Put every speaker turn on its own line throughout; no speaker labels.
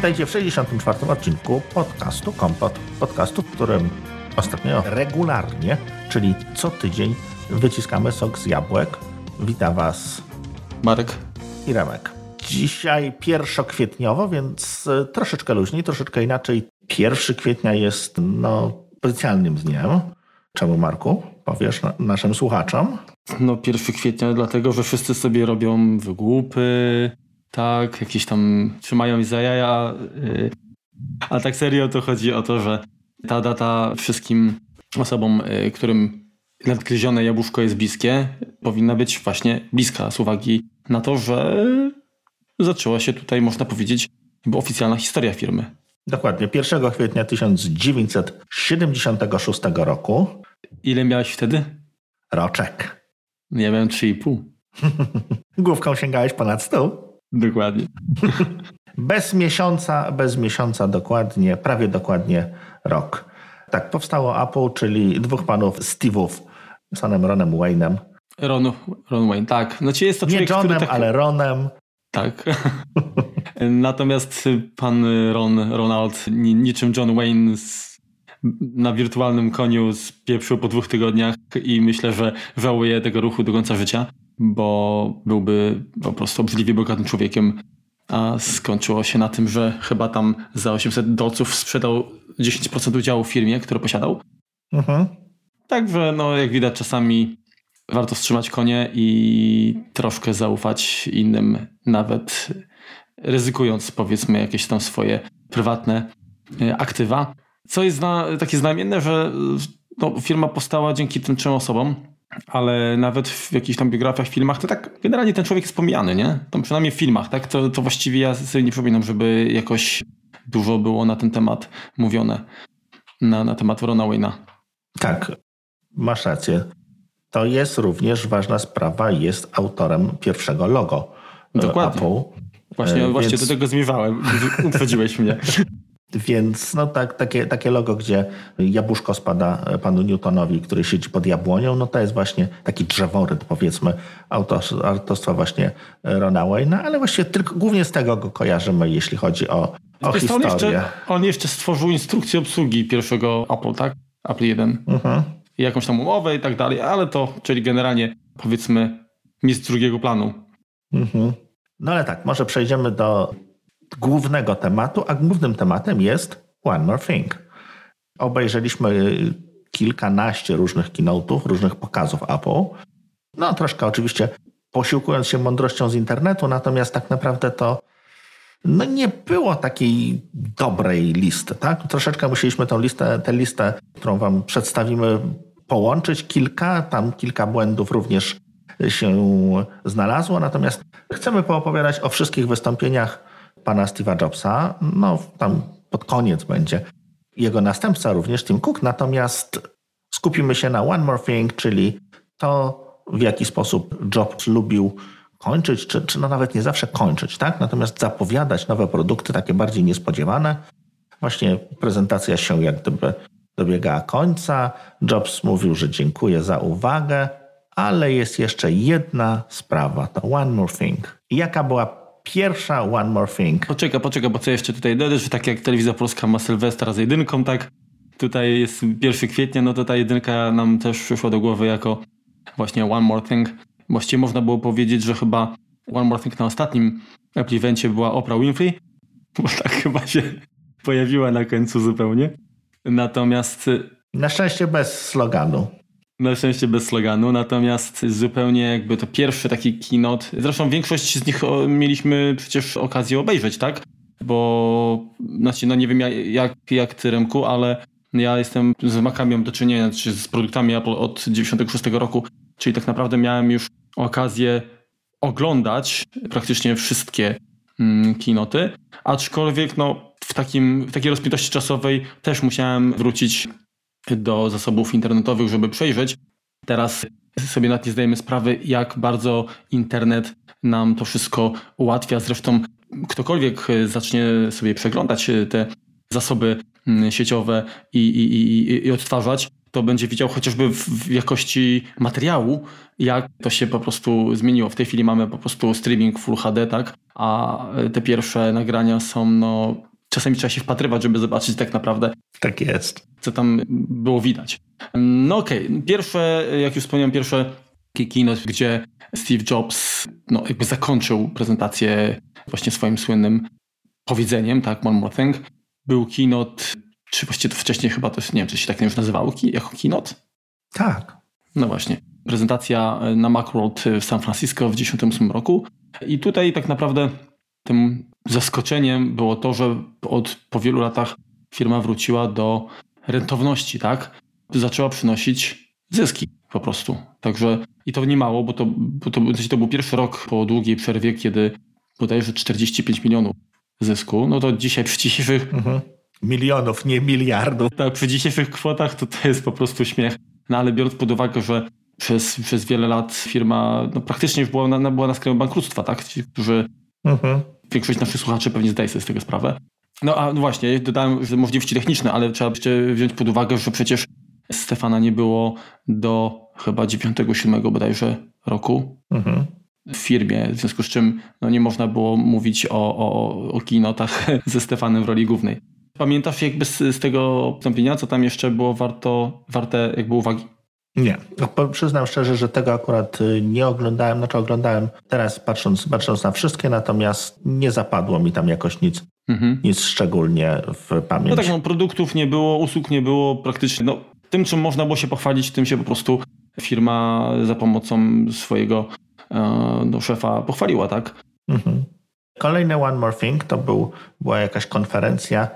Witajcie w 64. odcinku podcastu Kompot. Podcastu, w którym ostatnio regularnie, czyli co tydzień, wyciskamy sok z jabłek. Witam Was
Marek
i Remek. Dzisiaj pierwszokwietniowo, więc e, troszeczkę luźniej, troszeczkę inaczej. 1 kwietnia jest no, specjalnym dniem. Czemu, Marku? Powiesz na, naszym słuchaczom?
No 1 kwietnia dlatego, że wszyscy sobie robią wygłupy, tak, jakieś tam trzymają za jaja. Yy. A tak serio to chodzi o to, że ta data wszystkim osobom, yy, którym nadgryzione jabłuszko jest bliskie, powinna być właśnie bliska z uwagi na to, że zaczęła się tutaj, można powiedzieć, oficjalna historia firmy.
Dokładnie, 1 kwietnia 1976 roku.
Ile miałeś wtedy?
Roczek.
Ja miałem 3,5.
Główką sięgałeś ponad stół.
Dokładnie.
bez miesiąca, bez miesiąca dokładnie, prawie dokładnie rok. Tak, powstało Apple, czyli dwóch panów Steve'ów, Sonem Ronem Wayne'em.
Ron, Ron Wayne, tak. Znaczy jest to
Nie
człowiek,
Johnem,
tak...
ale Ronem.
Tak. Natomiast pan Ron, Ronald, niczym John Wayne z, na wirtualnym koniu spieprzył po dwóch tygodniach i myślę, że żałuje tego ruchu do końca życia, bo byłby po prostu obrzydliwie bogatym człowiekiem, a skończyło się na tym, że chyba tam za 800 dolców sprzedał 10% udziału w firmie, które posiadał. Mhm. Także, no, jak widać, czasami warto wstrzymać konie i troszkę zaufać innym, nawet ryzykując powiedzmy jakieś tam swoje prywatne e, aktywa. Co jest zna, takie znamienne, że no, firma powstała dzięki tym trzem osobom, ale nawet w jakichś tam biografiach, filmach, to tak generalnie ten człowiek jest pomijany, nie? Tam przynajmniej w filmach, tak? To, to właściwie ja sobie nie przypominam, żeby jakoś dużo było na ten temat mówione, na, na temat Rona Wayne'a.
Tak, masz rację. To jest również ważna sprawa, jest autorem pierwszego logo e, Dokładnie. Apple.
Właśnie, Więc... właśnie do tego zmierzałem, uprzedziłeś mnie.
Więc no tak, takie, takie logo, gdzie jabłuszko spada panu Newtonowi, który siedzi pod jabłonią, no to jest właśnie taki drzeworyt, powiedzmy, autorstwa właśnie Rona Wayne'a, ale właściwie tylko, głównie z tego go kojarzymy, jeśli chodzi o, o historię.
On jeszcze, on jeszcze stworzył instrukcję obsługi pierwszego Apple, tak? Apple 1. Mhm. I jakąś tam umowę i tak dalej, ale to, czyli generalnie powiedzmy mistrz drugiego planu.
Mhm. No ale tak, może przejdziemy do głównego tematu, a głównym tematem jest One More Thing. Obejrzeliśmy kilkanaście różnych keynote'ów, różnych pokazów Apple. No troszkę oczywiście posiłkując się mądrością z internetu, natomiast tak naprawdę to no nie było takiej dobrej listy. Tak? Troszeczkę musieliśmy tę listę, tę listę, którą wam przedstawimy, połączyć. Kilka, tam kilka błędów również się znalazło, natomiast chcemy poopowiadać o wszystkich wystąpieniach pana Steve'a Jobsa. No, tam pod koniec będzie jego następca również, Tim Cook, natomiast skupimy się na One More Thing, czyli to, w jaki sposób Jobs lubił kończyć, czy, czy no nawet nie zawsze kończyć, tak? Natomiast zapowiadać nowe produkty, takie bardziej niespodziewane. Właśnie prezentacja się jak gdyby dobiegała końca. Jobs mówił, że dziękuję za uwagę, ale jest jeszcze jedna sprawa, to One More Thing. Jaka była pierwsza One More Thing.
Poczekaj, poczekaj, bo co jeszcze tutaj dodać, że tak jak Telewizja Polska ma Sylwestra z jedynką, tak tutaj jest 1 kwietnia, no to ta jedynka nam też przyszła do głowy jako właśnie One More Thing. Właściwie można było powiedzieć, że chyba One More Thing na ostatnim Apple Evencie była Oprah Winfrey, bo tak chyba się pojawiła na końcu zupełnie. Natomiast...
Na szczęście bez sloganu.
Na szczęście bez sloganu, natomiast zupełnie jakby to pierwszy taki keynote. Zresztą większość z nich mieliśmy przecież okazję obejrzeć, tak? Bo znaczy, no nie wiem jak, jak ty Remku, ale ja jestem z Macami mam do czynienia, czy z produktami Apple od 96 roku, czyli tak naprawdę miałem już okazję oglądać praktycznie wszystkie mm, keynoty, aczkolwiek no, w, takim, w takiej rozpiętości czasowej też musiałem wrócić do zasobów internetowych, żeby przejrzeć. Teraz sobie nawet nie zdajemy sprawy, jak bardzo internet nam to wszystko ułatwia. Zresztą ktokolwiek zacznie sobie przeglądać te zasoby mm, sieciowe i, i, i, i odtwarzać, to będzie widział chociażby w jakości materiału, jak to się po prostu zmieniło. W tej chwili mamy po prostu streaming Full HD, tak? A te pierwsze nagrania są no czasami trzeba się wpatrywać, żeby zobaczyć tak naprawdę.
Tak jest.
Co tam było widać. No okej, okay. pierwsze, jak już wspomniałem, pierwsze keynote, gdzie Steve Jobs no, jakby zakończył prezentację właśnie swoim słynnym powiedzeniem, tak, one more thing. Był keynote, czy właściwie to wcześniej chyba to, nie wiem, czy się tak już nazywało, jako keynote?
Tak.
No właśnie. Prezentacja na Macworld w San Francisco w 1998 roku. I tutaj tak naprawdę tym zaskoczeniem było to, że od, po wielu latach firma wróciła do rentowności, tak? Zaczęła przynosić zyski po prostu. Także i to nie mało, bo to, bo to, to był pierwszy rok po długiej przerwie, kiedy bodajże 45 milionów zysku. No to dzisiaj przy dzisiejszych.
Mhm. Milionów, nie miliardów.
Tak, przy dzisiejszych kwotach to to jest po prostu śmiech. No ale biorąc pod uwagę, że przez, przez wiele lat firma no, praktycznie już była na, była na skraju bankructwa, tak? Ci, którzy mhm większość naszych słuchaczy pewnie zdaje sobie z tego sprawę. No a no właśnie, dodałem, że możliwości techniczne, ale trzeba wziąć pod uwagę, że przecież Stefana nie było do chyba 9-7 bodajże roku mhm. w firmie, w związku z czym no, nie można było mówić o, o, o kinotach ze Stefanem w roli głównej. Pamiętasz jakby z, z tego wystąpienia, co tam jeszcze było warto, warte jakby uwagi?
Nie, no, przyznam szczerze, że tego akurat y, nie oglądałem, znaczy oglądałem teraz patrząc, patrząc na wszystkie, natomiast nie zapadło mi tam jakoś nic, mhm. nic szczególnie w pamięć.
No tak, no, produktów nie było, usług nie było praktycznie, no tym czym można było się pochwalić, tym się po prostu firma za pomocą swojego e, no, szefa pochwaliła, tak? Mhm.
Kolejny One More Thing to był, była jakaś konferencja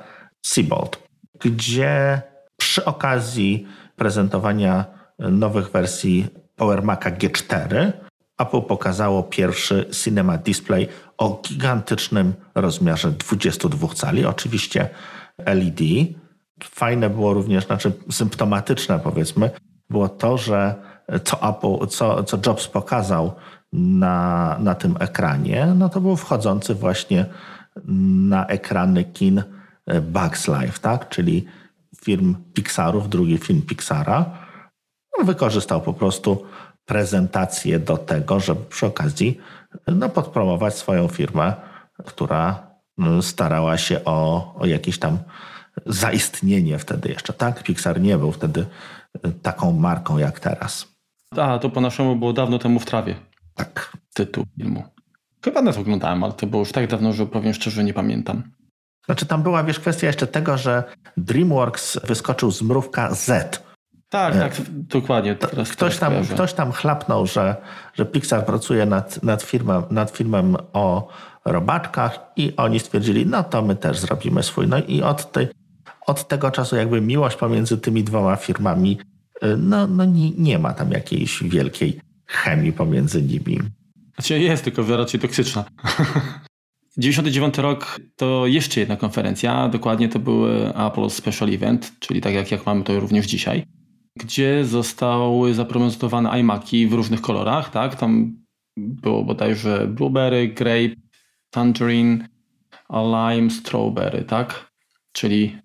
Seabolt, gdzie przy okazji prezentowania nowych wersji Power Maca G4 Apple pokazało pierwszy Cinema Display o gigantycznym rozmiarze 22 cali, oczywiście LED. Fajne było również, znaczy symptomatyczne powiedzmy, było to, że co, Apple, co, co Jobs pokazał na, na tym ekranie, no to był wchodzący właśnie na ekrany kin Bugs Life, tak? czyli firm Pixarów, drugi film Pixara on wykorzystał po prostu prezentację do tego, żeby przy okazji no, podpromować swoją firmę, która no, starała się o, o jakieś tam zaistnienie wtedy jeszcze, tak? Pixar nie był wtedy y, taką marką jak teraz.
A, to po naszemu było dawno temu w trawie.
Tak.
Tytuł filmu. Chyba nas oglądałem, ale to było już tak dawno, że powiem szczerze, nie pamiętam.
Znaczy tam była, wiesz, kwestia jeszcze tego, że DreamWorks wyskoczył z mrówka Z
tak, tak, dokładnie.
Teraz ktoś, tam, ktoś tam chlapnął, że, że Pixar pracuje nad, nad, firmem, nad filmem o robaczkach i oni stwierdzili, no to my też zrobimy swój. No i od, tej, od tego czasu jakby miłość pomiędzy tymi dwoma firmami, y, no, no nie, nie ma tam jakiejś wielkiej chemii pomiędzy nimi.
Znaczy jest, tylko raczej toksyczna. 99 rok to jeszcze jedna konferencja, dokładnie to był Apple Special Event, czyli tak jak, jak mamy to również dzisiaj gdzie zostały zaprezentowane iMaki w różnych kolorach, tak? Tam było bodajże blueberry, grape, tangerine, lime, strawberry, tak? Czyli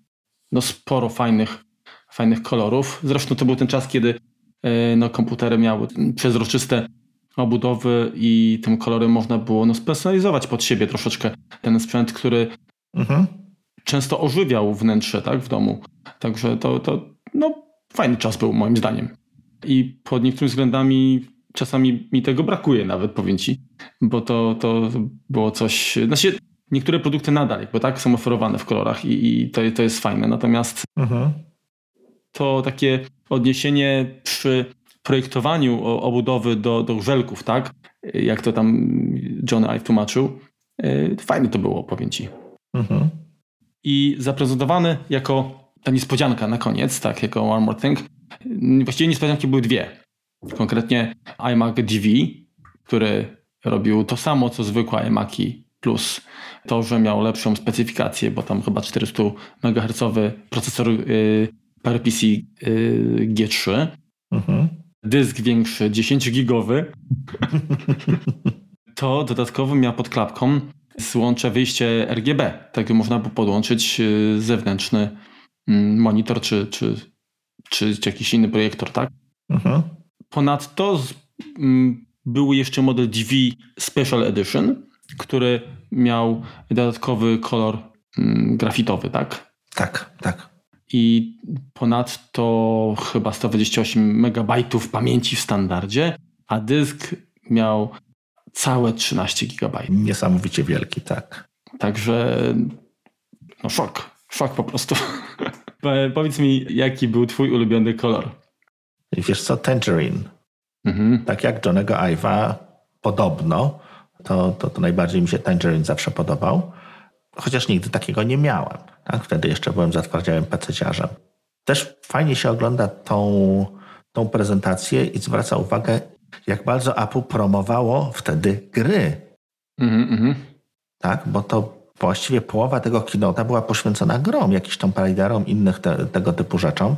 no sporo fajnych, fajnych kolorów. Zresztą to był ten czas, kiedy e, no, komputery miały przezroczyste obudowy i tym kolorem można było no, spersonalizować pod siebie troszeczkę ten sprzęt, który mhm. często ożywiał wnętrze tak, w domu. Także to, to no, fajny czas był moim zdaniem. I pod niektórymi względami czasami mi tego brakuje nawet, powiem ci, bo to, to było coś, znaczy niektóre produkty nadal bo tak są oferowane w kolorach i, i to, to jest fajne, natomiast mhm. to takie odniesienie przy projektowaniu obudowy do, do żelków, tak, jak to tam John Ive tłumaczył, e, fajne to było, powiem ci. Mhm. I zaprezentowany jako ta niespodzianka na koniec, tak, jako One More Thing. Właściwie niespodzianki były dwie. Konkretnie iMac DV, który robił to samo, co zwykłe iMaki plus to, że miał lepszą specyfikację, bo tam chyba 400 MHz procesor yy, PowerPC yy, G3. Mhm. Dysk większy, 10 gigowy. to dodatkowo miał pod klapką złącze wyjście RGB. Tak można było podłączyć y, zewnętrzny monitor czy, czy, czy, jakiś inny projektor, tak? Mhm. Ponadto z, m, mm, był jeszcze model DV Special Edition, który miał dodatkowy kolor mm, grafitowy, tak?
Tak, tak.
I ponadto chyba 128 MB pamięci w standardzie, a dysk miał całe 13 GB.
Niesamowicie wielki, tak.
Także no szok, szok po prostu. Powiedz mi, jaki był twój ulubiony kolor?
Wiesz co, Tangerine. Mhm. Tak jak Johnego Ive'a podobno, to, to, to najbardziej mi się Tangerine zawsze podobał. Chociaż nigdy takiego nie miałem. Tak? Wtedy jeszcze byłem zatwardziałym pececiarzem. Też fajnie się ogląda tą, tą prezentację i zwraca uwagę, jak bardzo Apple promowało wtedy gry. Mhm, mhm. Tak, bo to właściwie połowa tego keynote'a była poświęcona grom, jakiś Tomb Raiderom, innych te, tego typu rzeczom.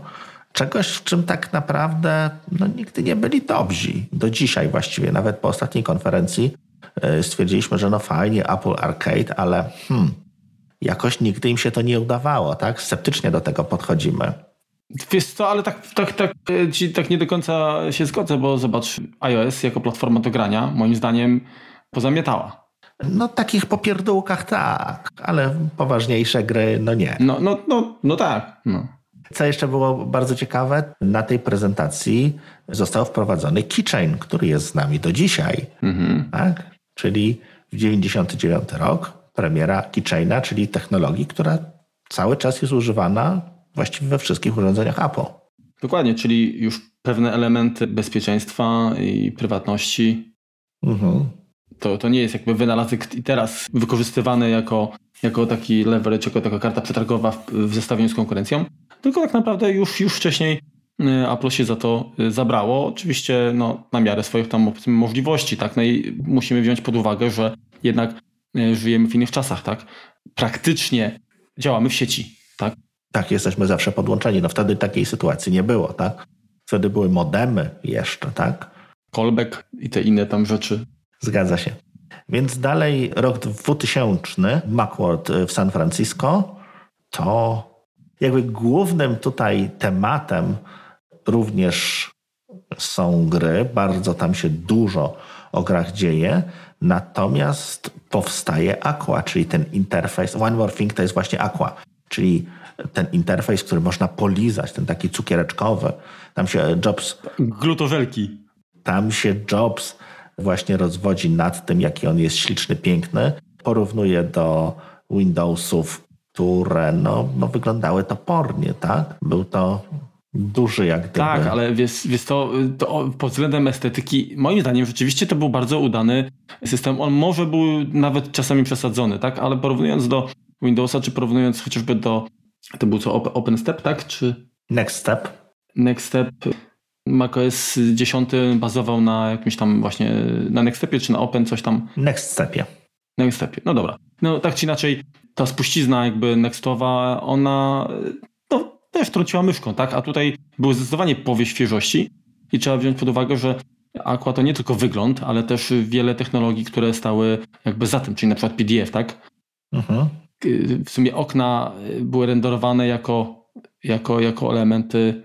Czegoś, w czym tak naprawdę no, nigdy nie byli dobrzy. Do dzisiaj właściwie, nawet po ostatniej konferencji yy, stwierdziliśmy, że no fajnie, Apple Arcade, ale hmm, jakoś nigdy im się to nie udawało, tak? Sceptycznie do tego podchodzimy.
Wiesz co, ale tak, tak, tak, e, tak nie do końca się zgodzę, bo zobacz, iOS jako platforma do grania moim zdaniem pozamietała.
No takich popierdółkach tak, ale poważniejsze gry no nie.
No, no, no, no tak. No.
Co jeszcze było bardzo ciekawe, na tej prezentacji został wprowadzony keychain, który jest z nami do dzisiaj. Mhm. Tak? Czyli w 99 rok premiera keychaina, czyli technologii, która cały czas jest używana właściwie we wszystkich urządzeniach Apple.
Dokładnie, czyli już pewne elementy bezpieczeństwa i prywatności. Mhm. To, to nie jest jakby wynalazek i teraz wykorzystywany jako, jako taki leverage, jako taka karta przetargowa w, w zestawieniu z konkurencją, tylko tak naprawdę już, już wcześniej y, Apple się za to y, zabrało. Oczywiście no, na miarę swoich tam możliwości, tak? No i musimy wziąć pod uwagę, że jednak y, żyjemy w innych czasach, tak? Praktycznie działamy w sieci, tak?
Tak, jesteśmy zawsze podłączeni. No wtedy takiej sytuacji nie było, tak? Wtedy były modemy jeszcze, tak?
Callback i te inne tam rzeczy.
Zgadza się. Więc dalej rok 2000, Macworld w San Francisco, to jakby głównym tutaj tematem również są gry, bardzo tam się dużo o grach dzieje, natomiast powstaje Aqua, czyli ten interfejs. One More Thing to jest właśnie Aqua, czyli ten interfejs, który można polizać, ten taki cukiereczkowy. Tam się Jobs...
Glutożelki.
Tam się Jobs właśnie rozwodzi nad tym, jaki on jest śliczny, piękny. Porównuje do Windowsów, które no, no wyglądały topornie, tak? Był to duży jak gdyby.
Tak, ale wiesz, wiesz to, to pod względem estetyki, moim zdaniem rzeczywiście to był bardzo udany system. On może był nawet czasami przesadzony, tak? Ale porównując do Windowsa, czy porównując chociażby do, to był co, OpenStep, tak? Czy...
Next Step.
Next Step. macOS 10 bazował na jakimś tam właśnie, na Next Stepie, czy na Open, coś tam?
Next Stepie.
Next Stepie, no dobra. No tak czy inaczej, ta spuścizna jakby nextowa, ona no, też trąciła myszką, tak? A tutaj były zdecydowanie powie świeżości i trzeba wziąć pod uwagę, że Aqua to nie tylko wygląd, ale też wiele technologii, które stały jakby za tym, czyli na przykład PDF, tak? Mhm. W sumie okna były renderowane jako, jako, jako elementy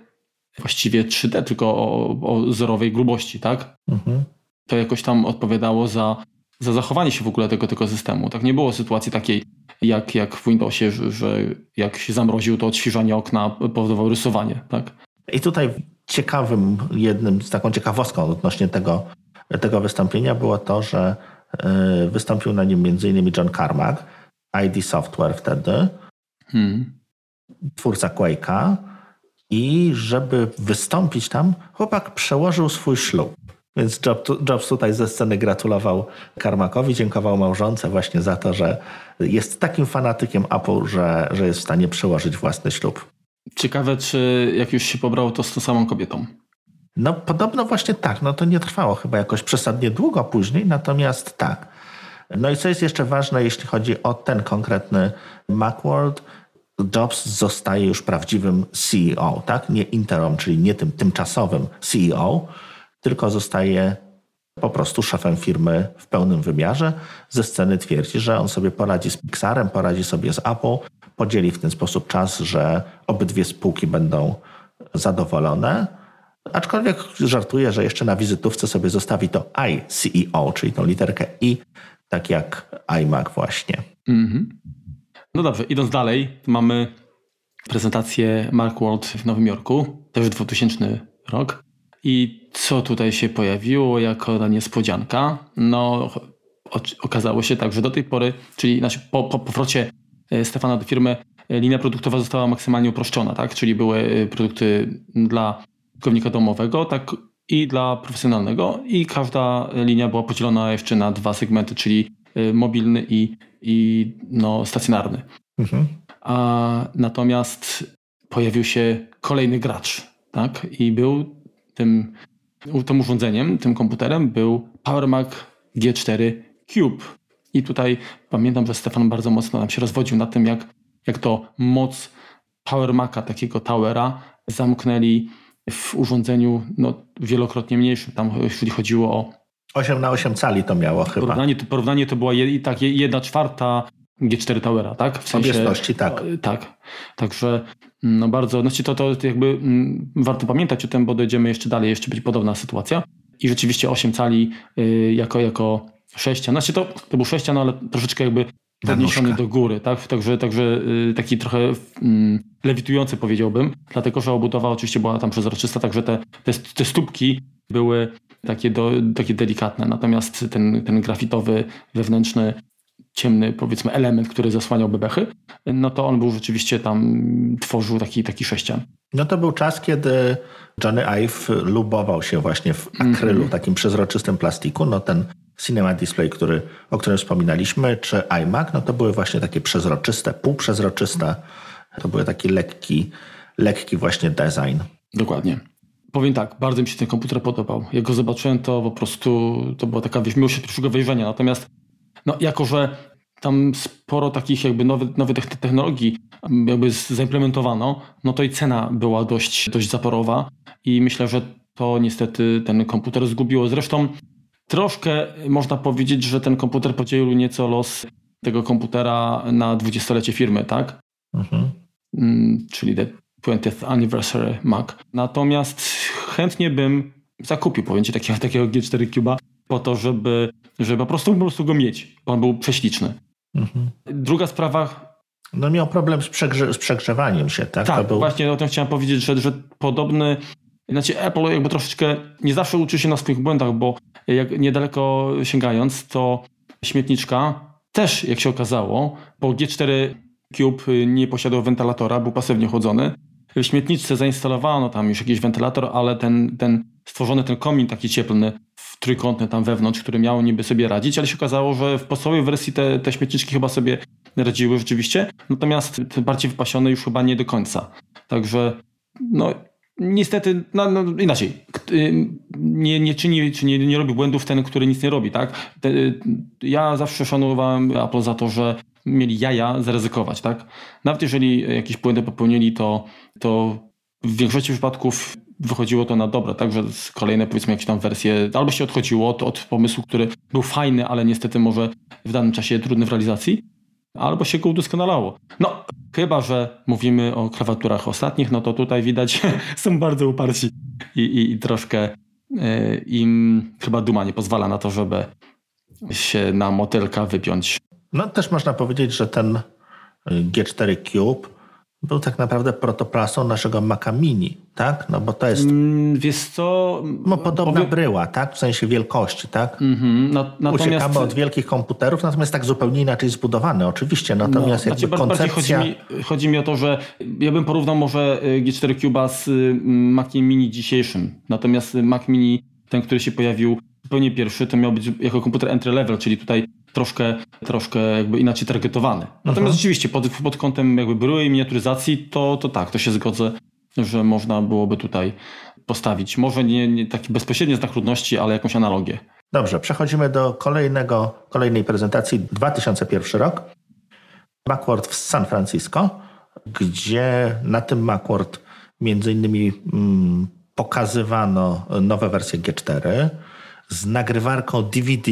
właściwie 3D, tylko o, o zerowej grubości, tak? Mhm. To jakoś tam odpowiadało za, za zachowanie się w ogóle tego, tego systemu. Tak nie było sytuacji takiej, jak, jak w Windowsie, że, że jak się zamroził, to odświeżanie okna powodowało rysowanie. Tak?
I tutaj ciekawym, jednym z taką ciekawostką odnośnie tego, tego wystąpienia było to, że y, wystąpił na nim m.in. John Carmack, ID Software wtedy, hmm. twórca Quake'a i żeby wystąpić tam, chłopak przełożył swój ślub. Więc Jobs tutaj ze sceny gratulował Karmakowi, dziękował małżonce właśnie za to, że jest takim fanatykiem Apple, że, że jest w stanie przełożyć własny ślub.
Ciekawe, czy jak już się pobrał, to z tą samą kobietą.
No podobno właśnie tak. No to nie trwało chyba jakoś przesadnie długo później, natomiast tak. No i co jest jeszcze ważne, jeśli chodzi o ten konkretny Macworld, Jobs zostaje już prawdziwym CEO, tak? Nie interim, czyli nie tym tymczasowym CEO, tylko zostaje po prostu szefem firmy w pełnym wymiarze. Ze sceny twierdzi, że on sobie poradzi z Pixarem, poradzi sobie z Apple, podzieli w ten sposób czas, że obydwie spółki będą zadowolone. Aczkolwiek żartuje, że jeszcze na wizytówce sobie zostawi to iCEO, czyli tą literkę I, tak jak iMac właśnie. -hmm.
No dobrze, idąc dalej, mamy prezentację Macworld w Nowym Jorku, też 2000 rok. I co tutaj się pojawiło jako ta niespodzianka? No, okazało się tak, że do tej pory, czyli znaczy po, po powrocie e, Stefana do firmy, e, linia produktowa została maksymalnie uproszczona, tak? Czyli były e, produkty dla użytkownika domowego, tak i dla profesjonalnego i każda linia była podzielona jeszcze na dwa segmenty, czyli mobilny i, i no, stacjonarny. Mhm. A natomiast pojawił się kolejny gracz, tak? I był tym, tym urządzeniem, tym komputerem był PowerMac G4 Cube. I tutaj pamiętam, że Stefan bardzo mocno nam się rozwodził na tym, jak, jak to moc PowerMaca, takiego towera, zamknęli w urządzeniu no, wielokrotnie mniejszym. Tam jeśli chodziło o
8 na 8 cali to miało chyba.
Porównanie, porównanie to była je, tak, jedna czwarta G4 Towera, tak?
W sensie, Objętości, tak.
Tak. Także no bardzo, znaczy to, to jakby m, mm, warto pamiętać o tym, bo dojdziemy jeszcze dalej, jeszcze być podobna sytuacja. I rzeczywiście 8 cali y, jako, jako sześcian. Znaczy to, to był sześcian, no ale troszeczkę jakby podniesiony do góry, tak? Także, także y, taki trochę mm, lewitujący powiedziałbym, dlatego że obudowa oczywiście była tam przezroczysta, także te, te, te stópki były takie, do, takie delikatne, natomiast ten, ten grafitowy, wewnętrzny ciemny, powiedzmy, element, który zasłaniał bebechy, no to on był rzeczywiście tam, tworzył taki, taki sześcian.
No to był czas, kiedy Johnny Ive lubował się właśnie w akrylu, mm -hmm. takim przezroczystym plastiku. No ten Cinema Display, który, o którym wspominaliśmy, czy iMac, no to były właśnie takie przezroczyste, półprzezroczyste. To były taki lekki, lekki właśnie design.
Dokładnie. Powiem tak, bardzo mi się ten komputer podobał. Jak go zobaczyłem, to po prostu to była taka, miłość pierwszego wejrzenia. Natomiast no, jako że tam sporo takich jakby nowych, nowych technologii jakby zaimplementowano, no to i cena była dość, dość zaporowa i myślę, że to niestety ten komputer zgubiło. Zresztą troszkę można powiedzieć, że ten komputer podzielił nieco los tego komputera na dwudziestolecie firmy, tak? Mhm. Mm, czyli 20th Anniversary Mac. Natomiast chętnie bym zakupił, powiem Ci, takiego, takiego G4 Cube'a po to, żeby, żeby po prostu, po prostu go mieć. On był prześliczny. Mhm. Druga sprawa.
No miał problem z, przegrze z przegrzewaniem się, tak?
Tak, był... właśnie o tym chciałem powiedzieć, że, że podobny, znaczy Apple jakby troszeczkę nie zawsze uczy się na swoich błędach, bo jak niedaleko sięgając, to śmietniczka też, jak się okazało, bo G4 Cube nie posiadał wentylatora, był pasywnie chłodzony. W śmietniczce zainstalowano tam już jakiś wentylator, ale ten, ten stworzony ten komin taki cieplny trójkątny tam wewnątrz, który miał niby sobie radzić, ale się okazało, że w podstawowej wersji te, te śmietniczki chyba sobie radziły rzeczywiście, natomiast te bardziej wypasione już chyba nie do końca. Także no niestety, no, no inaczej, y, nie, nie czyni, czy nie, nie robi błędów ten, który nic nie robi, tak? Y, ja zawsze szanowałem Apple za to, że mieli jaja zaryzykować, tak? Nawet jeżeli jakieś błędy popełnili, to, to w większości przypadków wychodziło to na dobre, także kolejne powiedzmy jakieś tam wersje, albo się odchodziło od, od pomysłu, który był fajny, ale niestety może w danym czasie trudny w realizacji, albo się go udoskonalało. No, chyba, że mówimy o klawiaturach ostatnich, no to tutaj widać, są bardzo uparci i, i, i troszkę y, im chyba duma nie pozwala na to, żeby się na motylka wypiąć.
No też można powiedzieć, że ten G4 Cube był tak naprawdę protoplasą naszego Maca Mini, tak? No bo to jest... Mm,
wiesz co...
No podobna powiem... bryła, tak? W sensie wielkości, tak? Mm-hmm. No, natomiast... Uciekamy od wielkich komputerów, natomiast tak zupełnie inaczej zbudowany, oczywiście. Natomiast no, jakby znaczy, koncepcja...
Chodzi mi, chodzi mi o to, że ja bym porównał może y, G4 Cube'a z y, Maciem Mini dzisiejszym. Natomiast Mac Mini, ten, który się pojawił zupełnie pierwszy, to miał być jako komputer entry level, czyli tutaj troszkę, troszkę jakby inaczej targetowany. Natomiast mhm. rzeczywiście pod, pod kątem jakby bryły i miniaturyzacji, to, to tak, to się zgodzę, że można byłoby tutaj postawić. Może nie, nie taki bezpośredni znak trudności, ale jakąś analogię.
Dobrze, przechodzimy do kolejnego, kolejnej prezentacji. 2001 rok. Macworld w San Francisco, gdzie na tym Macworld między innymi mm, pokazywano nowe wersje G4 z nagrywarką DVD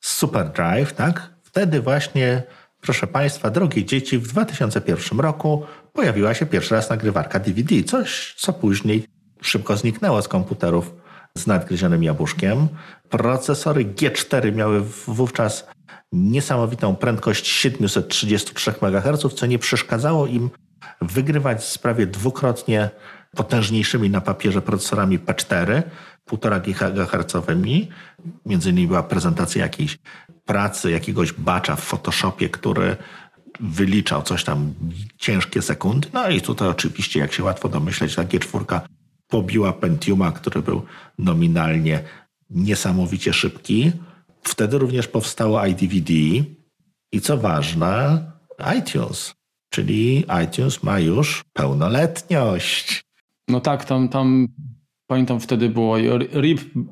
Super Drive, tak? Wtedy właśnie, proszę Państwa, drogie dzieci, w 2001 roku pojawiła się pierwszy raz nagrywarka DVD, coś co później szybko zniknęło z komputerów z nadgryzionym jabłuszkiem. Procesory G4 miały wówczas niesamowitą prędkość 733 MHz, co nie przeszkadzało im wygrywać z prawie dwukrotnie potężniejszymi na papierze procesorami P4, 1,5 GHz. Między innymi była prezentacja jakiejś pracy, jakiegoś bacza w Photoshopie, który wyliczał coś tam ciężkie sekundy. No i tutaj oczywiście, jak się łatwo domyśleć, ta G4 pobiła Pentiuma, który był nominalnie niesamowicie szybki. Wtedy również powstało iDVD i co ważne, iTunes, czyli iTunes ma już pełnoletność.
No tak, tam, tam pamiętam wtedy było RIP, uh,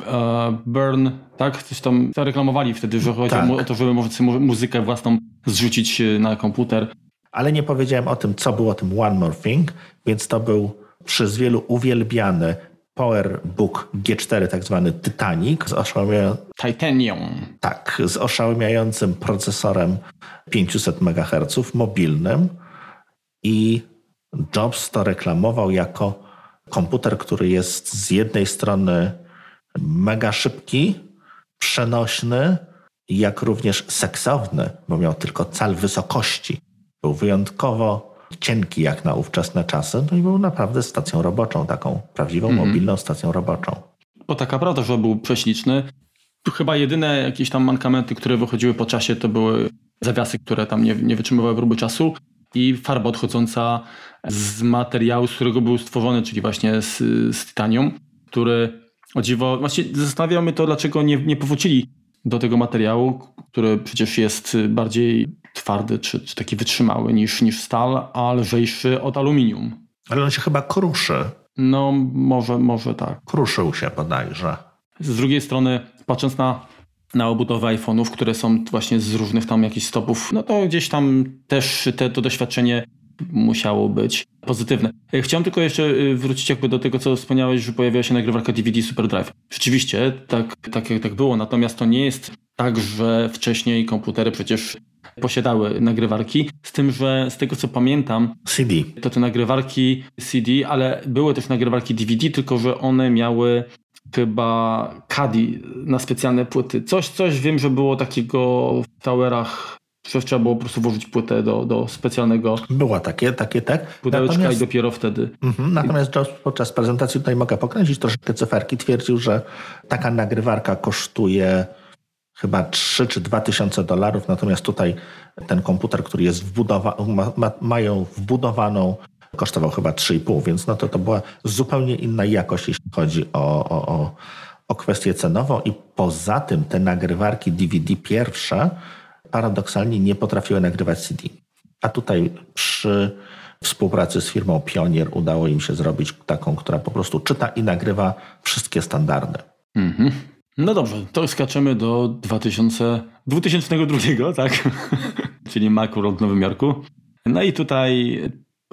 Burn, tak? Coś tam reklamowali wtedy, że chodzi tak. o to, żeby może muzykę własną zrzucić e, na komputer.
Ale nie powiedziałem o tym, co było tym One More Thing, więc to był przez wielu uwielbiany PowerBook G4, tak zwany Titanic z oszałamiającym...
Titanium.
Tak, z oszałamiającym procesorem 500 MHz mobilnym i Jobs to reklamował jako komputer, który jest z jednej strony mega szybki, przenośny, jak również seksowny, bo miał tylko cal wysokości. Był wyjątkowo cienki jak na ówczesne czasy, no i był naprawdę stacją roboczą, taką prawdziwą, mm -hmm. mobilną stacją roboczą.
Bo taka prawda, że był prześliczny. Tu chyba jedyne jakieś tam mankamenty, które wychodziły po czasie, to były zawiasy, które tam nie, nie wytrzymywały próby czasu i farba odchodząca z materiału, z którego był stworzony, czyli właśnie z, z tytanium, który o dziwo, właśnie zastanawiamy to, dlaczego nie, nie powrócili do tego materiału, który przecież jest bardziej twardy czy, czy taki wytrzymały niż, niż stal, a lżejszy od aluminium.
Ale on się chyba kruszy.
No, może, może tak.
Kruszył się bodajże.
Z drugiej strony, patrząc na, na obudowę iPhone'ów, które są właśnie z różnych tam jakichś stopów, no to gdzieś tam też te, to doświadczenie musiało być pozytywne. Chciałem tylko jeszcze y, wrócić jakby do tego, co wspomniałeś, że pojawiła się nagrywarka DVD SuperDrive. Rzeczywiście, tak, tak, tak było, natomiast to nie jest tak, że wcześniej komputery przecież posiadały nagrywarki, z tym, że z tego co pamiętam,
CD.
To te nagrywarki CD, ale były też nagrywarki DVD, tylko że one miały chyba CADI na specjalne płyty. Coś, coś wiem, że było takiego w towerach że trzeba było po prostu włożyć płytę do, do specjalnego.
Była takie, takie, tak.
Pudełeczka natomiast, i dopiero wtedy.
Mhm, natomiast podczas prezentacji tutaj mogę pokręcić troszeczkę cyferki. Twierdził, że taka nagrywarka kosztuje chyba 3 czy 2 tysiące dolarów, natomiast tutaj ten komputer, który jest wbudowany, ma, ma, mają wbudowaną, kosztował chyba 3,5, więc no to, to była zupełnie inna jakość, jeśli chodzi o, o, o, o kwestię cenową i poza tym te nagrywarki DVD pierwsze paradoksalnie nie potrafiły nagrywać CD. A tutaj przy współpracy z firmą Pionier udało im się zrobić taką, która po prostu czyta i nagrywa wszystkie standardy. Mhm.
No dobrze, to skaczemy do 2000, 2002, tak? Czyli Macworld w Nowym Jorku. No i tutaj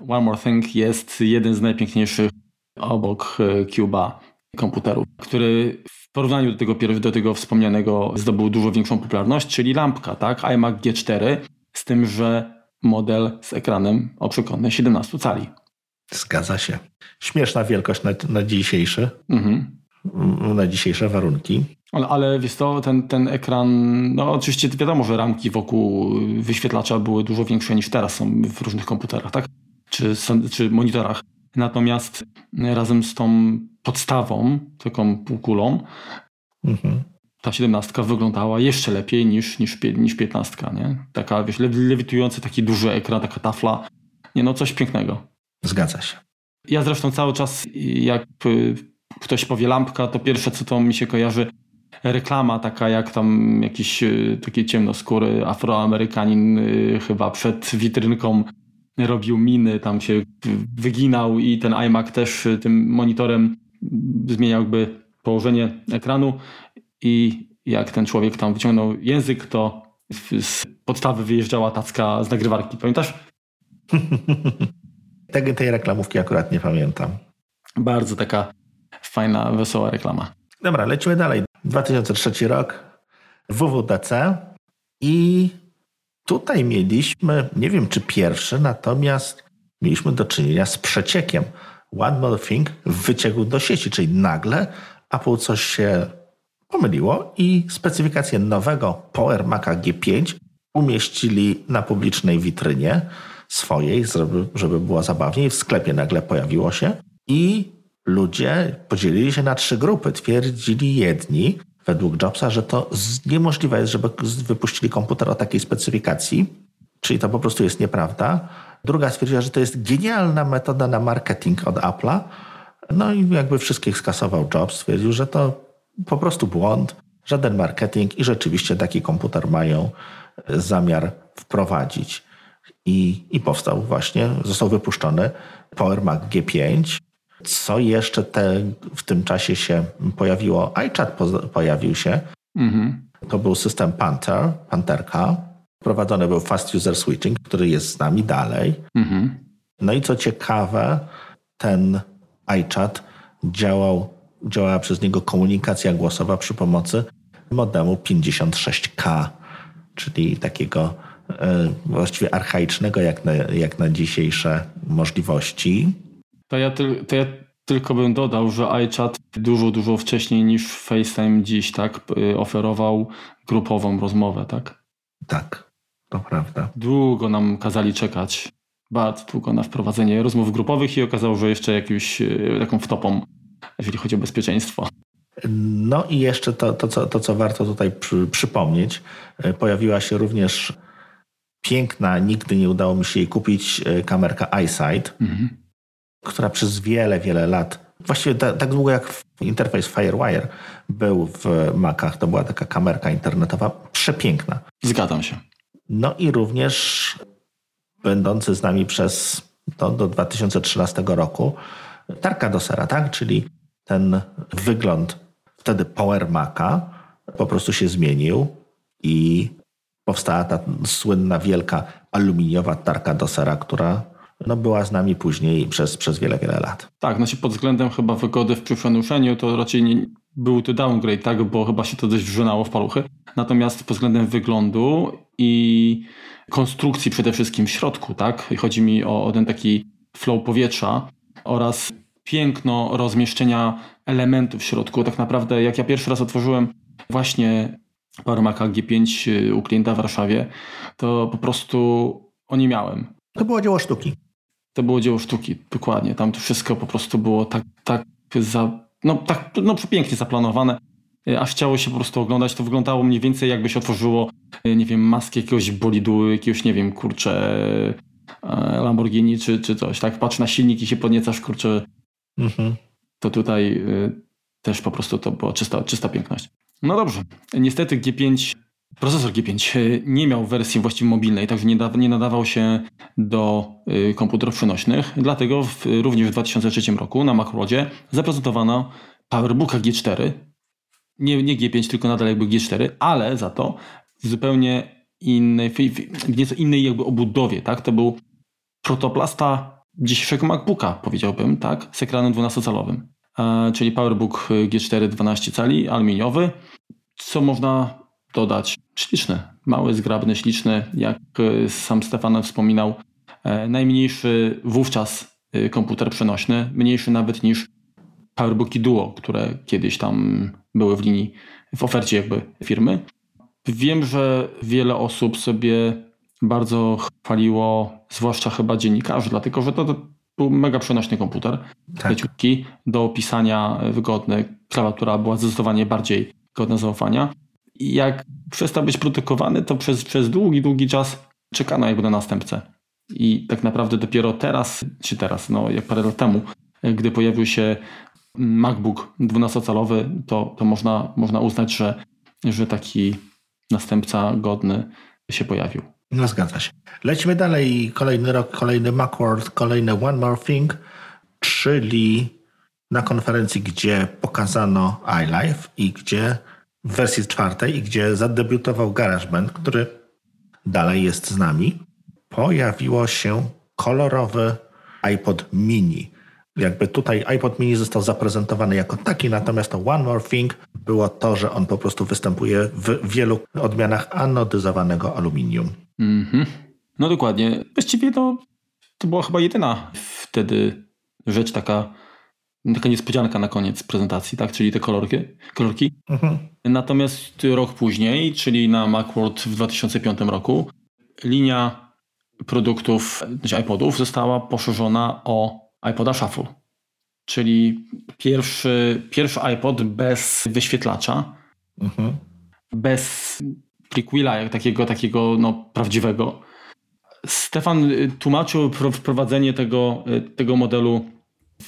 One More Thing jest jeden z najpiękniejszych obok e, Cuba komputerów, który w porównaniu do tego, do tego wspomnianego zdobył dużo większą popularność, czyli lampka, tak? iMac G4, z tym, że model z ekranem o przekątnej 17 cali.
Zgadza się. Śmieszna wielkość na, na dzisiejszy. Mhm na dzisiejsze warunki.
Ale, ale wiesz to, ten, ten ekran, no oczywiście wiadomo, że ramki wokół wyświetlacza były dużo większe niż teraz są w różnych komputerach, tak? Czy, czy monitorach. Natomiast razem z tą podstawą, taką półkulą, mhm. ta 17 wyglądała jeszcze lepiej niż, niż, niż 15, nie? Taka, wiesz, lewitujący taki duży ekran, taka tafla. Nie no, coś pięknego.
Zgadza się.
Ja zresztą cały czas, jak ktoś powie lampka, to pierwsze co to mi się kojarzy reklama taka jak tam jakiś e, taki ciemnoskóry afroamerykanin e, chyba przed witrynką robił miny, tam się wyginał i ten iMac też e, tym monitorem zmieniał jakby położenie ekranu i jak ten człowiek tam wyciągnął język, to z podstawy wyjeżdżała tacka z nagrywarki. Pamiętasz?
Tej, tej reklamówki akurat nie pamiętam.
Bardzo taka fajna, wesoła reklama.
Dobra, lecimy dalej. 2003 rok, WWDC i tutaj mieliśmy, nie wiem czy pierwszy, natomiast mieliśmy do czynienia z przeciekiem. One More Thing wyciekł do sieci, czyli nagle Apple coś się pomyliło i specyfikację nowego Power Maca G5 umieścili na publicznej witrynie swojej, żeby, było zabawniej. W sklepie nagle pojawiło się i ludzie podzielili się na trzy grupy. Twierdzili jedni, według Jobsa, że to niemożliwe jest, żeby wypuścili komputer o takiej specyfikacji, czyli to po prostu jest nieprawda. Druga stwierdziła, że to jest genialna metoda na marketing od Apple'a. No i jakby wszystkich skasował Jobs, stwierdził, że to po prostu błąd, żaden marketing i rzeczywiście taki komputer mają zamiar wprowadzić. I, i powstał właśnie, został wypuszczony Power Mac G5. Co jeszcze te, w tym czasie się pojawiło? iChat po, pojawił się. Mhm. To był system Panther, Panterka. Wprowadzony był Fast User Switching, który jest z nami dalej. Mhm. No i co ciekawe, ten iChat działał, działała przez niego komunikacja głosowa przy pomocy modemu 56K, czyli takiego e, właściwie archaicznego jak na, jak na dzisiejsze możliwości.
To ja, ty, to ja tylko bym dodał, że iChat dużo, dużo wcześniej niż FaceTime dziś tak y, oferował grupową rozmowę, tak?
Tak, to prawda.
Długo nam kazali czekać, bardzo długo na wprowadzenie rozmów grupowych i okazało, że jeszcze jakąś y, taką wtopą, jeżeli chodzi o bezpieczeństwo.
No i jeszcze to, to, co, to co warto tutaj przy, przypomnieć, y, pojawiła się również piękna, nigdy nie udało mi się jej kupić, kamerka iSight. Mhm która przez wiele, wiele lat, właściwie tak, tak długo jak interfejs FireWire był w Macach, to była taka kamerka internetowa przepiękna.
Zgadzam się.
No i również będący z nami przez to do 2013 roku Tarka Dosera, tak? Czyli ten wygląd wtedy Power Maca po prostu się zmienił i powstała ta słynna wielka aluminiowa tarka Dosera, która no była z nami później przez, przez wiele, wiele lat.
Tak, znaczy pod względem chyba wygody w przyszłym to raczej nie, był to downgrade, tak, bo chyba się to dość wrzunało w paluchy. Natomiast pod względem wyglądu i konstrukcji przede wszystkim w środku, tak, chodzi mi o, o ten taki flow powietrza oraz piękno rozmieszczenia elementów w środku. Tak naprawdę jak ja pierwszy raz otworzyłem właśnie Parmaka G5 u klienta w Warszawie, to po prostu o nie miałem.
To było dzieło sztuki
to było dzieło sztuki, dokładnie. Tam to wszystko po prostu było tak, tak, za, no, tak no, przepięknie zaplanowane, e, aż chciało się po prostu oglądać. To wyglądało mniej więcej jakby się otworzyło, e, nie wiem, maskę jakiegoś bolidu, jakiegoś, nie wiem, kurczę, e, Lamborghini czy, czy coś, tak? Patrz na silnik i się podniecasz, kurczę. Mhm. To tutaj też po prostu to była czysta, czysta piękność. No dobrze. Niestety G5 Procesor G5 e, nie miał wersji właściwie mobilnej, także nie, da, nie nadawał się do y, komputerów przenośnych, dlatego w, również w 2003 roku na Macrodzie zaprezentowano PowerBooka G4, nie, nie G5, tylko nadal jakby G4, ale za to w zupełnie innej, w nieco innej jakby obudowie, tak? To był protoplasta dzisiejszego MacBooka, powiedziałbym, tak? Z ekranem 12-calowym, e, czyli PowerBook G4 12 cali, aluminiowy, co można dodać śliczny, mały, zgrabny, śliczny, jak e, sam Stefan wspominał, e, najmniejszy wówczas e, komputer przenośny, mniejszy nawet niż PowerBooki Duo, które kiedyś tam były w linii, w ofercie jakby firmy. Wiem, że wiele osób sobie bardzo chwaliło, zwłaszcza chyba dziennikarzy, dlatego że to, to był mega przenośny komputer, tak. leciutki, do opisania wygodny, klawiatura była zdecydowanie bardziej godna zaufania jak przestał być produkowany, to przez, przez długi, długi czas czekano jakby na następcę. I tak naprawdę dopiero teraz, czy teraz, no jak parę lat temu, gdy pojawił się MacBook 12-calowy, to, to można, można uznać, że, że taki następca godny się pojawił.
No zgadza się. Lecimy dalej. Kolejny rok, kolejny Macworld, kolejny One More Thing, czyli na konferencji, gdzie pokazano iLife i gdzie w wersji czwartej, gdzie zadebiutował GarageBand, który dalej jest z nami, pojawiło się kolorowy iPod mini. Jakby tutaj iPod mini został zaprezentowany jako taki, natomiast to One More Thing było to, że on po prostu występuje w wielu odmianach anodyzowanego aluminium. Mm -hmm.
No dokładnie. Właściwie to, to była chyba jedyna wtedy rzecz taka taka niespodzianka na koniec prezentacji, tak? czyli te kolorki. kolorki. Mhm. Natomiast rok później, czyli na Macworld w 2005 roku, linia produktów, znaczy iPodów została poszerzona o iPoda Shuffle. Czyli pierwszy, pierwszy iPod bez wyświetlacza, mhm. bez prequela, jak takiego, takiego no, prawdziwego. Stefan tłumaczył wprowadzenie tego, tego modelu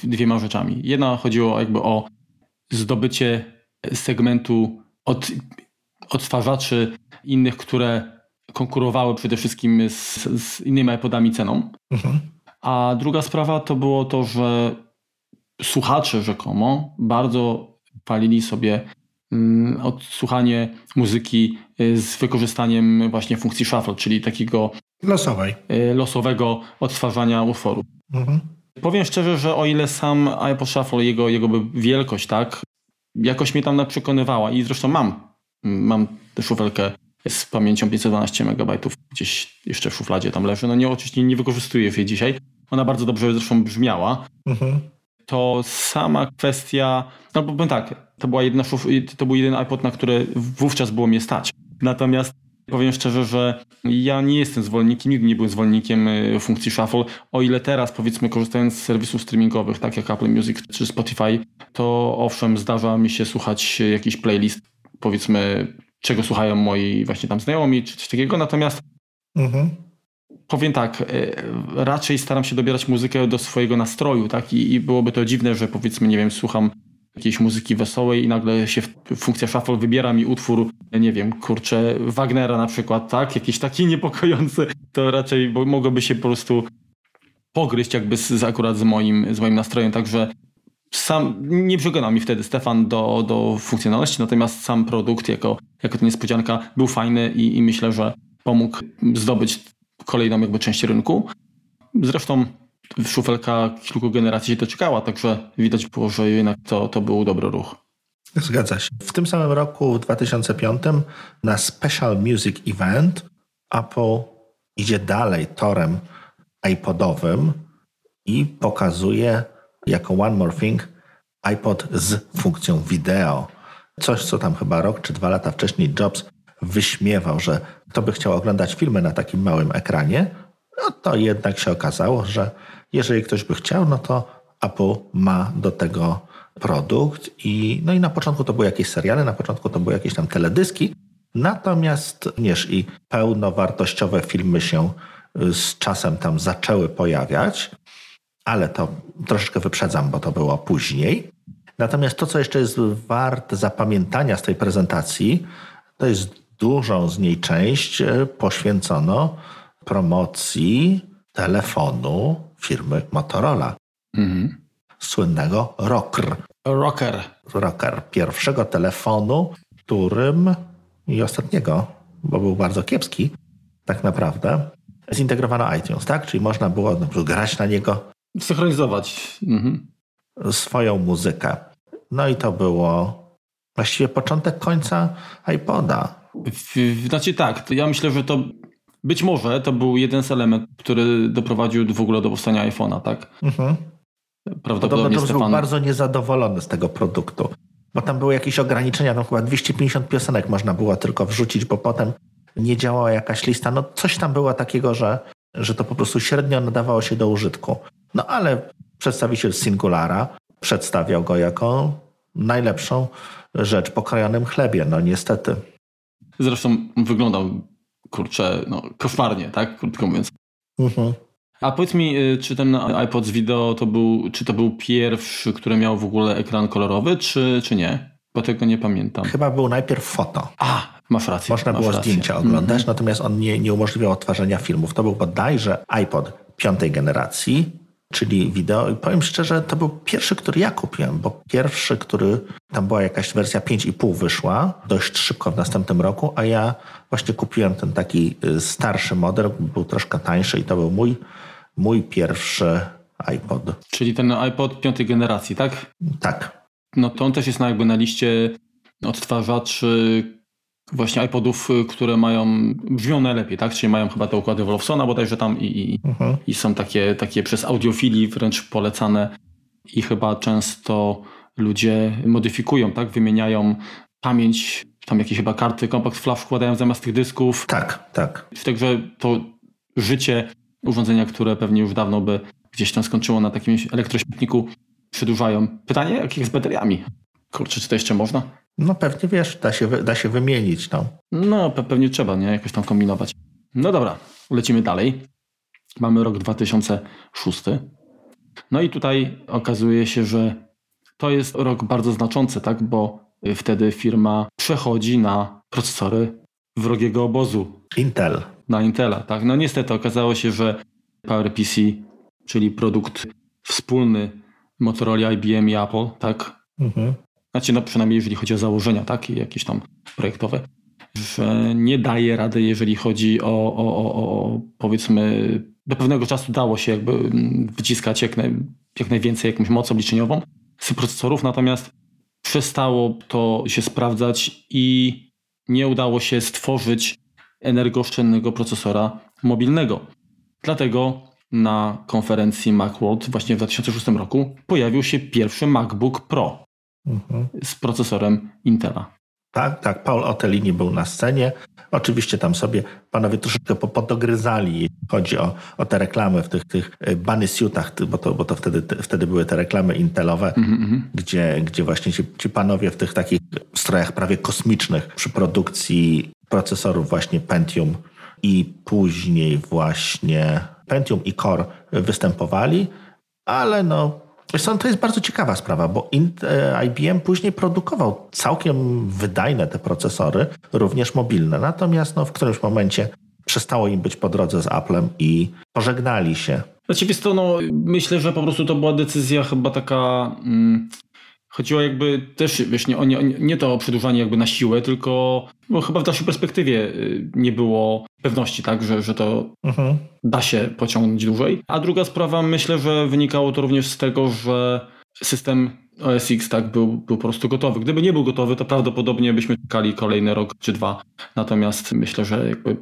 dwiema rzeczami. Jedna chodziło jakby o zdobycie segmentu od odtwarzaczy innych, które konkurowały przede wszystkim z, z innymi iPodami ceną. Mhm. A druga sprawa to było to, że słuchacze rzekomo bardzo palili sobie mm, odsłuchanie muzyki y, z wykorzystaniem właśnie funkcji shuffle, czyli takiego
Losowej.
Y, losowego odtwarzania utworu. Mhm. Powiem szczerze, że o ile sam iPod Shuffle, jego, jego wielkość, tak, jakoś mnie tam przekonywała i zresztą mam, mam tę szufelkę z pamięcią 512 MB, gdzieś jeszcze w szufladzie tam leży. No nie, oczywiście nie wykorzystuję jej dzisiaj. Ona bardzo dobrze zresztą brzmiała. Mhm. To sama kwestia, no powiem tak, to, była jedna to był jeden iPod, na który wówczas było mnie stać. Natomiast Powiem szczerze, że ja nie jestem zwolennikiem, nigdy nie byłem zwolennikiem y, funkcji Shuffle. O ile teraz, powiedzmy, korzystając z serwisów streamingowych, tak jak Apple Music czy Spotify, to owszem, zdarza mi się słuchać jakiś playlist, powiedzmy, czego słuchają moi właśnie tam znajomi, czy coś takiego. Natomiast mhm. powiem tak, y, raczej staram się dobierać muzykę do swojego nastroju, tak? I, I byłoby to dziwne, że powiedzmy, nie wiem, słucham jakiejś muzyki wesołej i nagle się funkcja shuffle wybiera mi utwór, nie wiem, kurczę, Wagnera na przykład, tak? Jakiś taki niepokojący, to raczej mogłoby się po prostu pogryźć jakby z, akurat z moim, z moim nastrojem, także sam nie przekonał mi wtedy Stefan do, do funkcjonalności, natomiast sam produkt jako, jako ta niespodzianka był fajny i, i myślę, że pomógł zdobyć kolejną jakby część rynku. Zresztą szufelka kilku generacji się doczekała, także widać było, że jednak to, to był dobry ruch.
Zgadza się. W tym samym roku, w 2005, na Special Music Event Apple idzie dalej torem iPodowym i pokazuje jako One More Thing iPod z funkcją wideo. Coś, co tam chyba rok czy dwa lata wcześniej Jobs wyśmiewał, że kto by chciał oglądać filmy na takim małym ekranie, no to jednak się okazało, że jeżeli ktoś by chciał, no to Apple ma do tego produkt i no i na początku to były jakieś seriale, na początku to były jakieś tam teledyski, natomiast również i pełnowartościowe filmy się y, z czasem tam zaczęły pojawiać, ale to troszeczkę wyprzedzam, bo to było później. Natomiast to, co jeszcze jest warte zapamiętania z tej prezentacji, to jest dużą z niej część y, poświęcono promocji telefonu firmy Motorola. Mhm. Słynnego Rocker.
Rocker.
Rocker. Pierwszego telefonu, którym i ostatniego, bo był bardzo kiepski, tak naprawdę, zintegrowano iTunes, tak? Czyli można było na przykład grać na niego.
Synchronizować. Mhm.
Swoją muzykę. No i to było właściwie początek końca iPoda.
Znaczy tak, ja myślę, że to być może to był jeden z elementów, który doprowadził w ogóle do powstania iPhone'a, tak? Mhm.
Prawdopodobnie Stefan... był bardzo niezadowolony z tego produktu, bo tam były jakieś ograniczenia, tam chyba 250 piosenek można było tylko wrzucić, bo potem nie działała jakaś lista. No coś tam było takiego, że, że to po prostu średnio nadawało się do użytku. No ale przedstawiciel Singulara przedstawiał go jako najlepszą rzecz po krojonym chlebie, no niestety.
Zresztą wyglądał kurczę, no, koszmarnie, tak? Krótko mówiąc. Mhm. A powiedz mi, y, czy ten iPod z wideo to był, czy to był pierwszy, który miał w ogóle ekran kolorowy, czy, czy nie? Bo tego nie pamiętam.
Chyba był najpierw foto.
A, masz rację.
Można
masz
było
rację.
zdjęcia oglądać, mm-hmm. natomiast on nie, nie umożliwiał odtwarzania filmów. To był bodajże iPod piątej generacji, czyli wideo. I powiem szczerze, to był pierwszy, który ja kupiłem, bo pierwszy, który tam była jakaś wersja 5,5 wyszła dość szybko w następnym roku, a ja właśnie kupiłem ten taki y, starszy model, był troszkę tańszy i to był mój, mój pierwszy iPod.
Czyli ten iPod piątej generacji, tak?
Tak.
No to on też jest na jakby na liście odtwarzaczy właśnie iPodów, y, które mają, brzmią najlepiej, tak? Czyli mają chyba te układy Wolfsona bodajże tam i, i, mhm. i są takie, takie przez audiofili wręcz polecane i chyba często ludzie modyfikują, tak? Wymieniają pamięć, tam jakieś chyba karty Compact Flash wkładają zamiast tych dysków.
Tak, tak.
Także to życie urządzenia, które pewnie już dawno by gdzieś tam skończyło na takim elektrośmietniku, przedłużają. Pytanie, jak jest z bateriami? Kurczę, czy to jeszcze można?
No pewnie wiesz, da się, da się wymienić. No,
no pe pewnie trzeba, nie? Jakoś tam kombinować. No dobra, lecimy dalej. Mamy rok 2006. No i tutaj okazuje się, że to jest rok bardzo znaczący, tak? Bo wtedy firma przechodzi na procesory wrogiego obozu.
Intel.
Na Intela, tak. No niestety okazało się, że PowerPC, czyli produkt wspólny Motorola, IBM i Apple, tak? Mhm. Znaczy, no przynajmniej jeżeli chodzi o założenia, tak? I jakieś tam projektowe, że nie daje rady, jeżeli chodzi o, o, o, o powiedzmy, do pewnego czasu dało się jakby mm, wyciskać jak, naj, jak najwięcej jakąś moc obliczeniową z procesorów, natomiast przestało to się sprawdzać i nie udało się stworzyć energooszczędnego procesora mobilnego. Dlatego na konferencji Macworld właśnie w 2006 roku pojawił się pierwszy MacBook Pro mhm. z procesorem Intela.
Tak, tak. Paul Otelini był na scenie. Oczywiście tam sobie panowie troszeczkę podogryzali, jeśli chodzi o, o te reklamy w tych, tych e, bunny suitach, bo to, bo to wtedy, wtedy były te reklamy intelowe, mm -hmm. gdzie, gdzie właśnie ci, ci panowie w tych takich strojach prawie kosmicznych przy produkcji procesorów właśnie Pentium i później właśnie Pentium i Core występowali, ale no Zresztą to jest bardzo ciekawa sprawa, bo IBM później produkował całkiem wydajne te procesory, również mobilne. Natomiast no, w którymś momencie przestało im być po drodze z Applem i pożegnali się.
Znaczy, to, no, myślę, że po prostu to była decyzja chyba taka mm, Chodziło jakby też, wiesz, nie, nie, nie to o przedłużanie jakby na siłę, tylko bo chyba w dalszej perspektywie y, nie było pewności, tak, że, że to mhm. da się pociągnąć dłużej. A druga sprawa, myślę, że wynikało to również z tego, że system OS X tak był, był po prostu gotowy. Gdyby nie był gotowy, to prawdopodobnie byśmy czekali kolejny rok czy dwa. Natomiast myślę, że jakby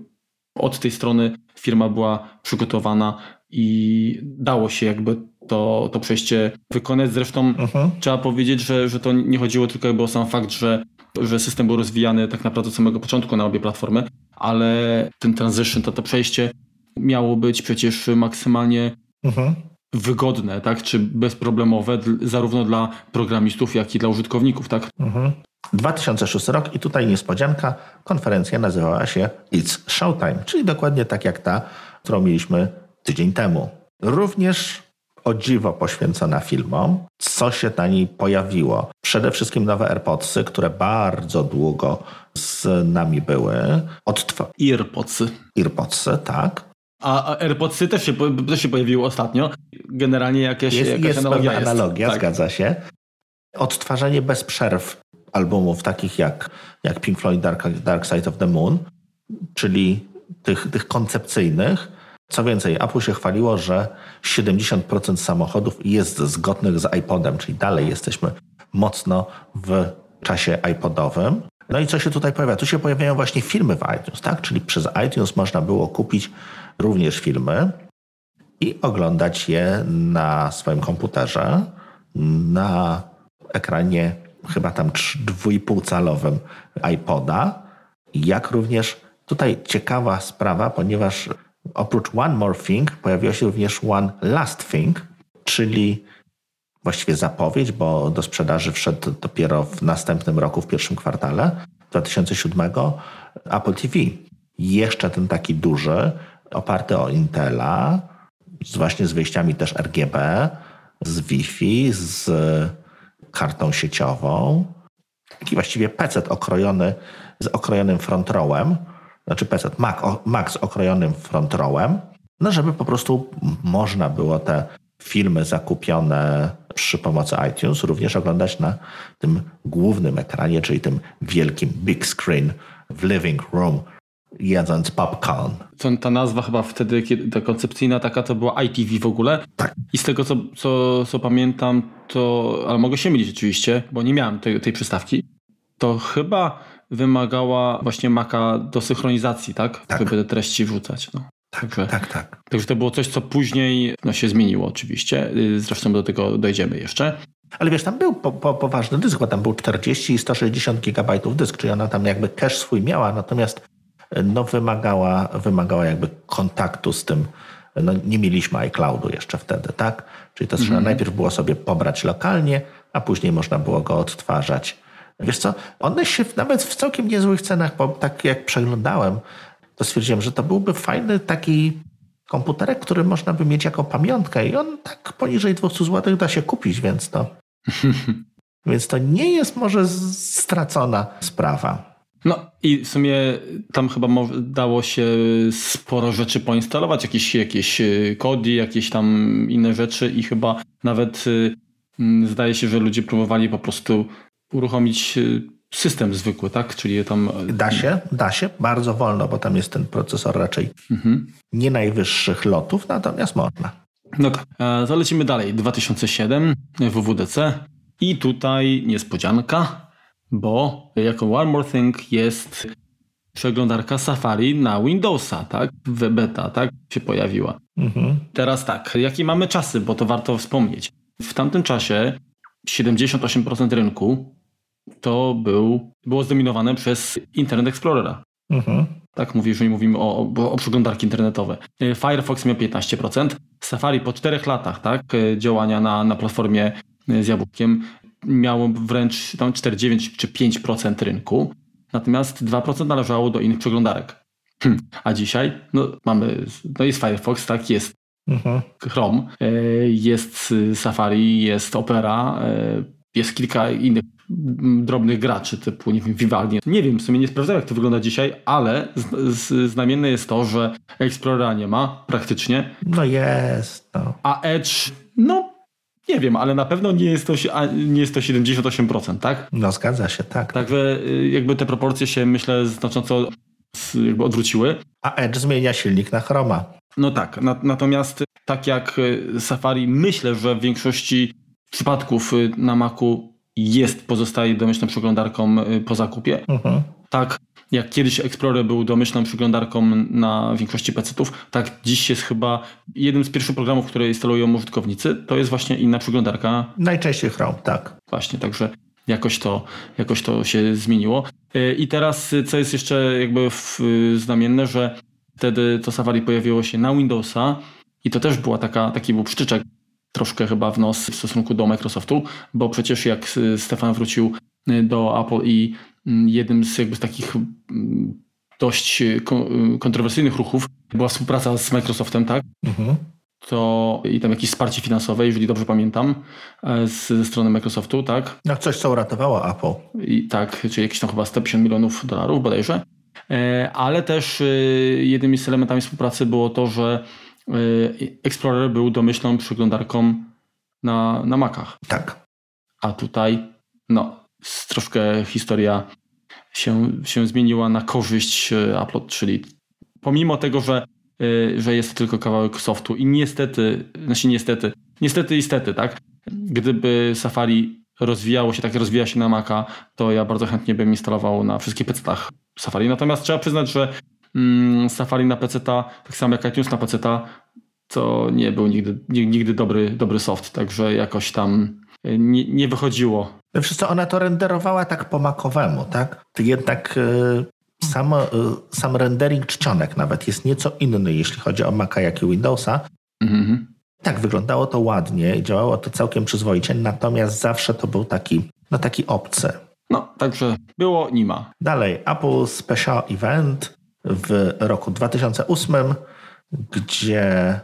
od tej strony firma była przygotowana i dało się jakby to, to przejście wykonać. Zresztą uh-huh. trzeba powiedzieć, że, że to nie chodziło tylko jakby o sam fakt, że, że system był rozwijany tak naprawdę od samego początku na obie platformy, ale ten transition, to, to przejście miało być przecież maksymalnie uh-huh. wygodne, tak, czy bezproblemowe zarówno dla programistów, jak i dla użytkowników, tak.
Uh-huh. 2006 rok i tutaj niespodzianka, konferencja nazywała się It's Showtime, czyli dokładnie tak jak ta, którą mieliśmy tydzień temu. Również o dziwo poświęcona filmom. Co się na niej pojawiło? Przede wszystkim nowe AirPodsy, które bardzo długo z nami były.
Odtwa- Earpodsy.
Earpodsy, tak.
A AirPodsy też się, też się pojawiły ostatnio. Generalnie jakieś,
jest,
jakaś
jest
analogia.
Jest analogia, tak. zgadza się. Odtwarzanie bez przerw albumów takich jak, jak Pink Floyd Dark, Dark Side of the Moon, czyli tych, tych koncepcyjnych, co więcej, Apple się chwaliło, że 70% samochodów jest zgodnych z iPodem, czyli dalej jesteśmy mocno w czasie iPodowym. No i co się tutaj pojawia? Tu się pojawiają właśnie filmy w iTunes, tak? Czyli przez iTunes można było kupić również filmy i oglądać je na swoim komputerze, na ekranie chyba tam 2,5 calowym iPoda, jak również tutaj ciekawa sprawa, ponieważ Oprócz One More Thing pojawiła się również One Last Thing, czyli właściwie zapowiedź, bo do sprzedaży wszedł dopiero w następnym roku, w pierwszym kwartale 2007 Apple TV. Jeszcze ten taki duży, oparty o Intela, z właśnie z wyjściami też RGB, z Wi-Fi, z kartą sieciową. Taki właściwie PC okrojony z okrojonym front rowem znaczy PC, Mac, Mac z okrojonym front rowem, no żeby po prostu można było te filmy zakupione przy pomocy iTunes również oglądać na tym głównym ekranie, czyli tym wielkim big screen w living room, jedząc popcorn.
To, ta nazwa chyba wtedy, kiedy ta koncepcyjna taka to była ITV w ogóle.
Tak.
I z tego co, co, co pamiętam, to, ale mogę się mylić oczywiście, bo nie miałem tej, tej przystawki, to chyba wymagała właśnie Maca do synchronizacji, tak?
tak.
Żeby te treści wrzucać. No. Także,
tak, tak.
Także to było coś, co później no, się zmieniło oczywiście. Y, zresztą do tego dojdziemy jeszcze.
Ale wiesz, tam był po, po, poważny dysk, bo tam był 40 i 160 gigabajtów dysk, czyli ona tam jakby cache swój miała, natomiast no, wymagała, wymagała jakby kontaktu z tym. No, nie mieliśmy iCloudu jeszcze wtedy, tak? Czyli to trzeba mm. najpierw było sobie pobrać lokalnie, a później można było go odtwarzać. Wiesz co, one się nawet w całkiem niezłych cenach, bo tak jak przeglądałem, to stwierdziłem, że to byłby fajny taki komputerek, który można by mieć jako pamiątkę i on tak poniżej 200 zł da się kupić, więc to, więc to nie jest może stracona sprawa.
No i w sumie tam chyba dało się sporo rzeczy poinstalować, jakieś, jakieś e, kody, jakieś tam inne rzeczy i chyba nawet e, zdaje się, że ludzie próbowali po prostu uruchomić e, system zwykły, tak? Czyli tam.
Da się, da się, bardzo wolno, bo tam jest ten procesor raczej mhm. nie najwyższych lotów, natomiast można.
No tak, zalecimy dalej. 2007 WWDC i tutaj niespodzianka bo jako One More Thing jest przeglądarka Safari na Windowsa, tak? W beta, tak? Się pojawiła. Mhm. Teraz tak, jakie mamy czasy, bo to warto wspomnieć. W tamtym czasie 78% rynku to był, było zdominowane przez Internet Explorera. Mhm. Tak mówisz, że mówimy o, o, o przeglądarki internetowe. Firefox miał 15%, Safari po 4 latach tak, działania na, na platformie z jabłkiem miało wręcz tam 4,9 czy 5% rynku, natomiast 2% należało do innych przeglądarek. Hm. A dzisiaj no, mamy, no jest Firefox, tak, jest mhm. Chrome, e, jest Safari, jest Opera, e, jest kilka innych drobnych graczy typu, nie wiem, Vivaldi. Nie wiem, w sumie nie sprawdzałem jak to wygląda dzisiaj, ale znamienne jest to, że Explorera nie ma praktycznie.
No jest. No.
A Edge, no nie wiem, ale na pewno nie jest to, nie jest to 78%, tak?
No zgadza się, tak.
Także y, jakby te proporcje się myślę znacząco jakby odwróciły.
A Edge zmienia silnik na Chroma.
No tak, na, natomiast tak jak y, Safari myślę, że w większości przypadków y, na Macu jest, pozostaje domyślną przeglądarką po zakupie. Mhm. Tak, jak kiedyś Explorer był domyślną przeglądarką na większości PC-ów, tak dziś jest chyba jednym z pierwszych programów, które instalują użytkownicy, to jest właśnie inna przeglądarka.
Najczęściej Chrome, tak.
Właśnie, także jakoś to, jakoś to się zmieniło. I teraz, co jest jeszcze jakby znamienne, że wtedy to Safari pojawiło się na Windowsa i to też była taka, taki był przyczyczek troszkę chyba w nos w stosunku do Microsoftu, bo przecież jak Stefan wrócił do Apple i Mm, jednym z jakby z takich mm, dość e, e, kontrowersyjnych ruchów była współpraca z Microsoftem, tak? Mhm. To i tam jakieś wsparcie finansowe, jeżeli dobrze pamiętam, e, z, ze strony Microsoftu, tak?
No coś, co uratowało Apple.
I, tak, czyli jakieś tam chyba 150 milionów dolarów bodajże. Ale też jednymi z elementami współpracy było to, że Explorer był domyślną przeglądarką na, na Macach.
Tak.
A tutaj, no, troszkę historia się, się zmieniła na korzyść e, Upload, czyli pomimo tego, że, e, że jest to tylko kawałek softu i niestety, znaczy niestety, niestety niestety, tak, gdyby Safari rozwijało się, tak rozwija się na Maca, to ja bardzo chętnie bym instalował na wszystkich PC-tach Safari. Natomiast trzeba przyznać, że mm, Safari na PC, tak samo jak iTunes na PC, to nie był nigdy, nigdy dobry, dobry soft, także jakoś tam nie, nie wychodziło.
Wiesz co, ona to renderowała tak po makowemu, tak? Jednak y, sam, y, sam rendering czcionek nawet jest nieco inny, jeśli chodzi o Maca, jak i Windowsa. Mhm. Tak, wyglądało to ładnie, działało to całkiem przyzwoicie, natomiast zawsze to był taki, no taki obcy.
No, także było, nie ma.
Dalej, Apple Special Event w roku 2008, gdzie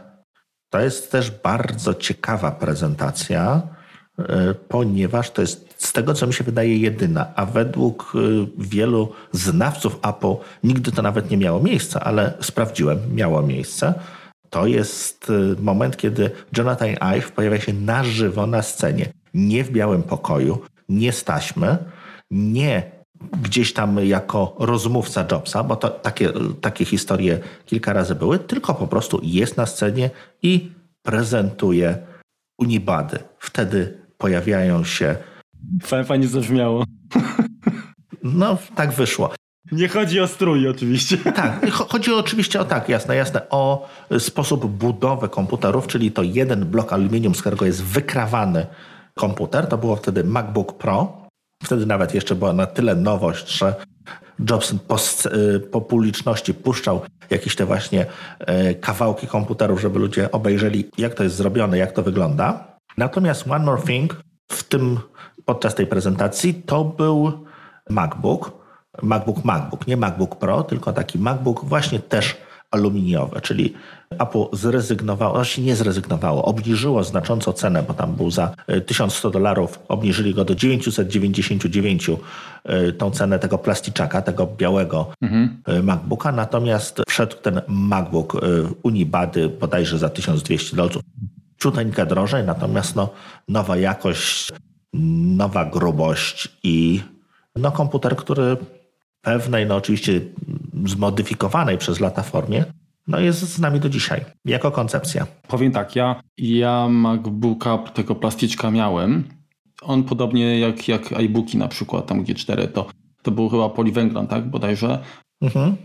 to jest też bardzo ciekawa prezentacja, E, ponieważ to jest z tego, co mi się wydaje, jedyna, a według e, wielu znawców Apple nigdy to nawet nie miało miejsca, ale sprawdziłem, miało miejsce. To jest e, moment, kiedy Jonathan Ive pojawia się na żywo na scenie. Nie w białym pokoju, nie z taśmy, nie gdzieś tam jako rozmówca Jobsa, bo to takie, takie historie kilka razy były, tylko po prostu jest na scenie i prezentuje Unibady. Wtedy pojawiają się.
Fajnie zabrzmiało.
No, tak wyszło.
Nie chodzi o strój oczywiście.
Tak, chodzi oczywiście o tak, jasne, jasne, o sposób budowy komputerów, czyli to jeden blok aluminium, z którego jest wykrawany komputer. To było wtedy MacBook Pro. Wtedy nawet jeszcze była na tyle nowość, że Jobs po, y, po publiczności puszczał jakieś te właśnie y, kawałki komputerów, żeby ludzie obejrzeli, jak to jest zrobione, jak to wygląda. Natomiast One More Thing w tym, podczas tej prezentacji to był MacBook, MacBook MacBook, nie MacBook Pro, tylko taki MacBook właśnie też aluminiowy, czyli Apple zrezygnowało, znaczy nie zrezygnowało, obniżyło znacząco cenę, bo tam był za 1100 e, dolarów, obniżyli go do 999 e, tą cenę tego plasticzaka, tego białego mhm. E, MacBooka, natomiast wszedł ten MacBook Unibady bodajże za 1200 dolców. Ciuteńkę drożej, natomiast no, nowa jakość, nowa grubość i no, komputer, który pewnej, no oczywiście zmodyfikowanej przez lata formie, no jest z nami do dzisiaj, jako koncepcja.
Powiem tak, ja, ja MacBooka tego plasticzka miałem. On podobnie jak, jak iBooki na przykład, tam G4, to, to był chyba poliwęglan, tak, bodajże. Mhm.